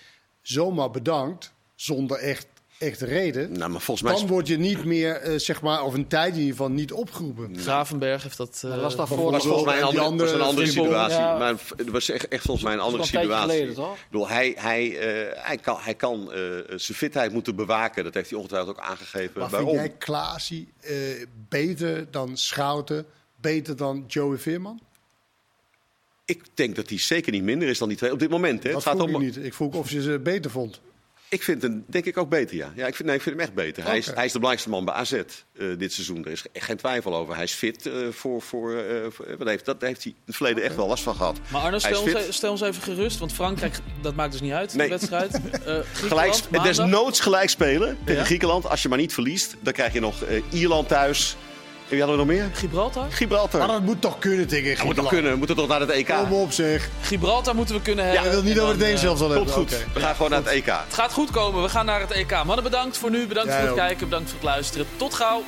zomaar bedankt, zonder echt, echt reden, nou, maar volgens mij... dan word je niet meer, eh, zeg maar, of een tijd in ieder geval niet opgeroepen. Gravenberg heeft dat... eh, Dat was was volgens mij een andere, was een andere situatie. ja. Maar het was echt, echt volgens mij een andere tijdje situatie. geleden, toch? Ik bedoel, hij, hij, eh, hij kan, hij kan eh, zijn fitheid moeten bewaken. Dat heeft hij ongetwijfeld ook aangegeven. Maar Waarom? vind jij Klaasie eh, beter dan Schouten, beter dan Joey Veerman? Ik denk dat hij zeker niet minder is dan die twee op dit moment. Hè. Dat Het gaat vroeg om, ik niet. Ik vroeg of je ze beter vond. Ik vind hem denk ik ook beter, ja. ja ik, vind, nee, ik vind hem echt beter. Hij, is, hij is de belangrijkste man bij AZ eh, dit seizoen. Er is echt geen twijfel over. Hij is fit eh, voor... voor, eh, voor wat heeft, dat heeft hij in het verleden echt wel last van gehad. Maar Arno, stel ons, e- stel ons even gerust. Want Frankrijk, dat maakt dus niet uit, Nee. de wedstrijd. (laughs) Eh Gelijk, desnoods gelijk spelen tegen Ja. Griekenland. Als je maar niet verliest, dan krijg je nog eh, Ierland thuis. En wie hadden we nog meer? Gibraltar? Gibraltar. Maar dat moet toch kunnen tegen Dat moet toch kunnen. We moeten toch naar het EK? Kom op zeg. Gibraltar moeten we kunnen hebben. Je wilt niet En dat we dan, het één eh, zelfs al Komt hebben. goed. Oké. We gaan gewoon naar het EK. Het gaat goed komen. We gaan naar het EK. Mannen, bedankt voor nu. Bedankt voor het ook. kijken. Bedankt voor het luisteren. Tot gauw.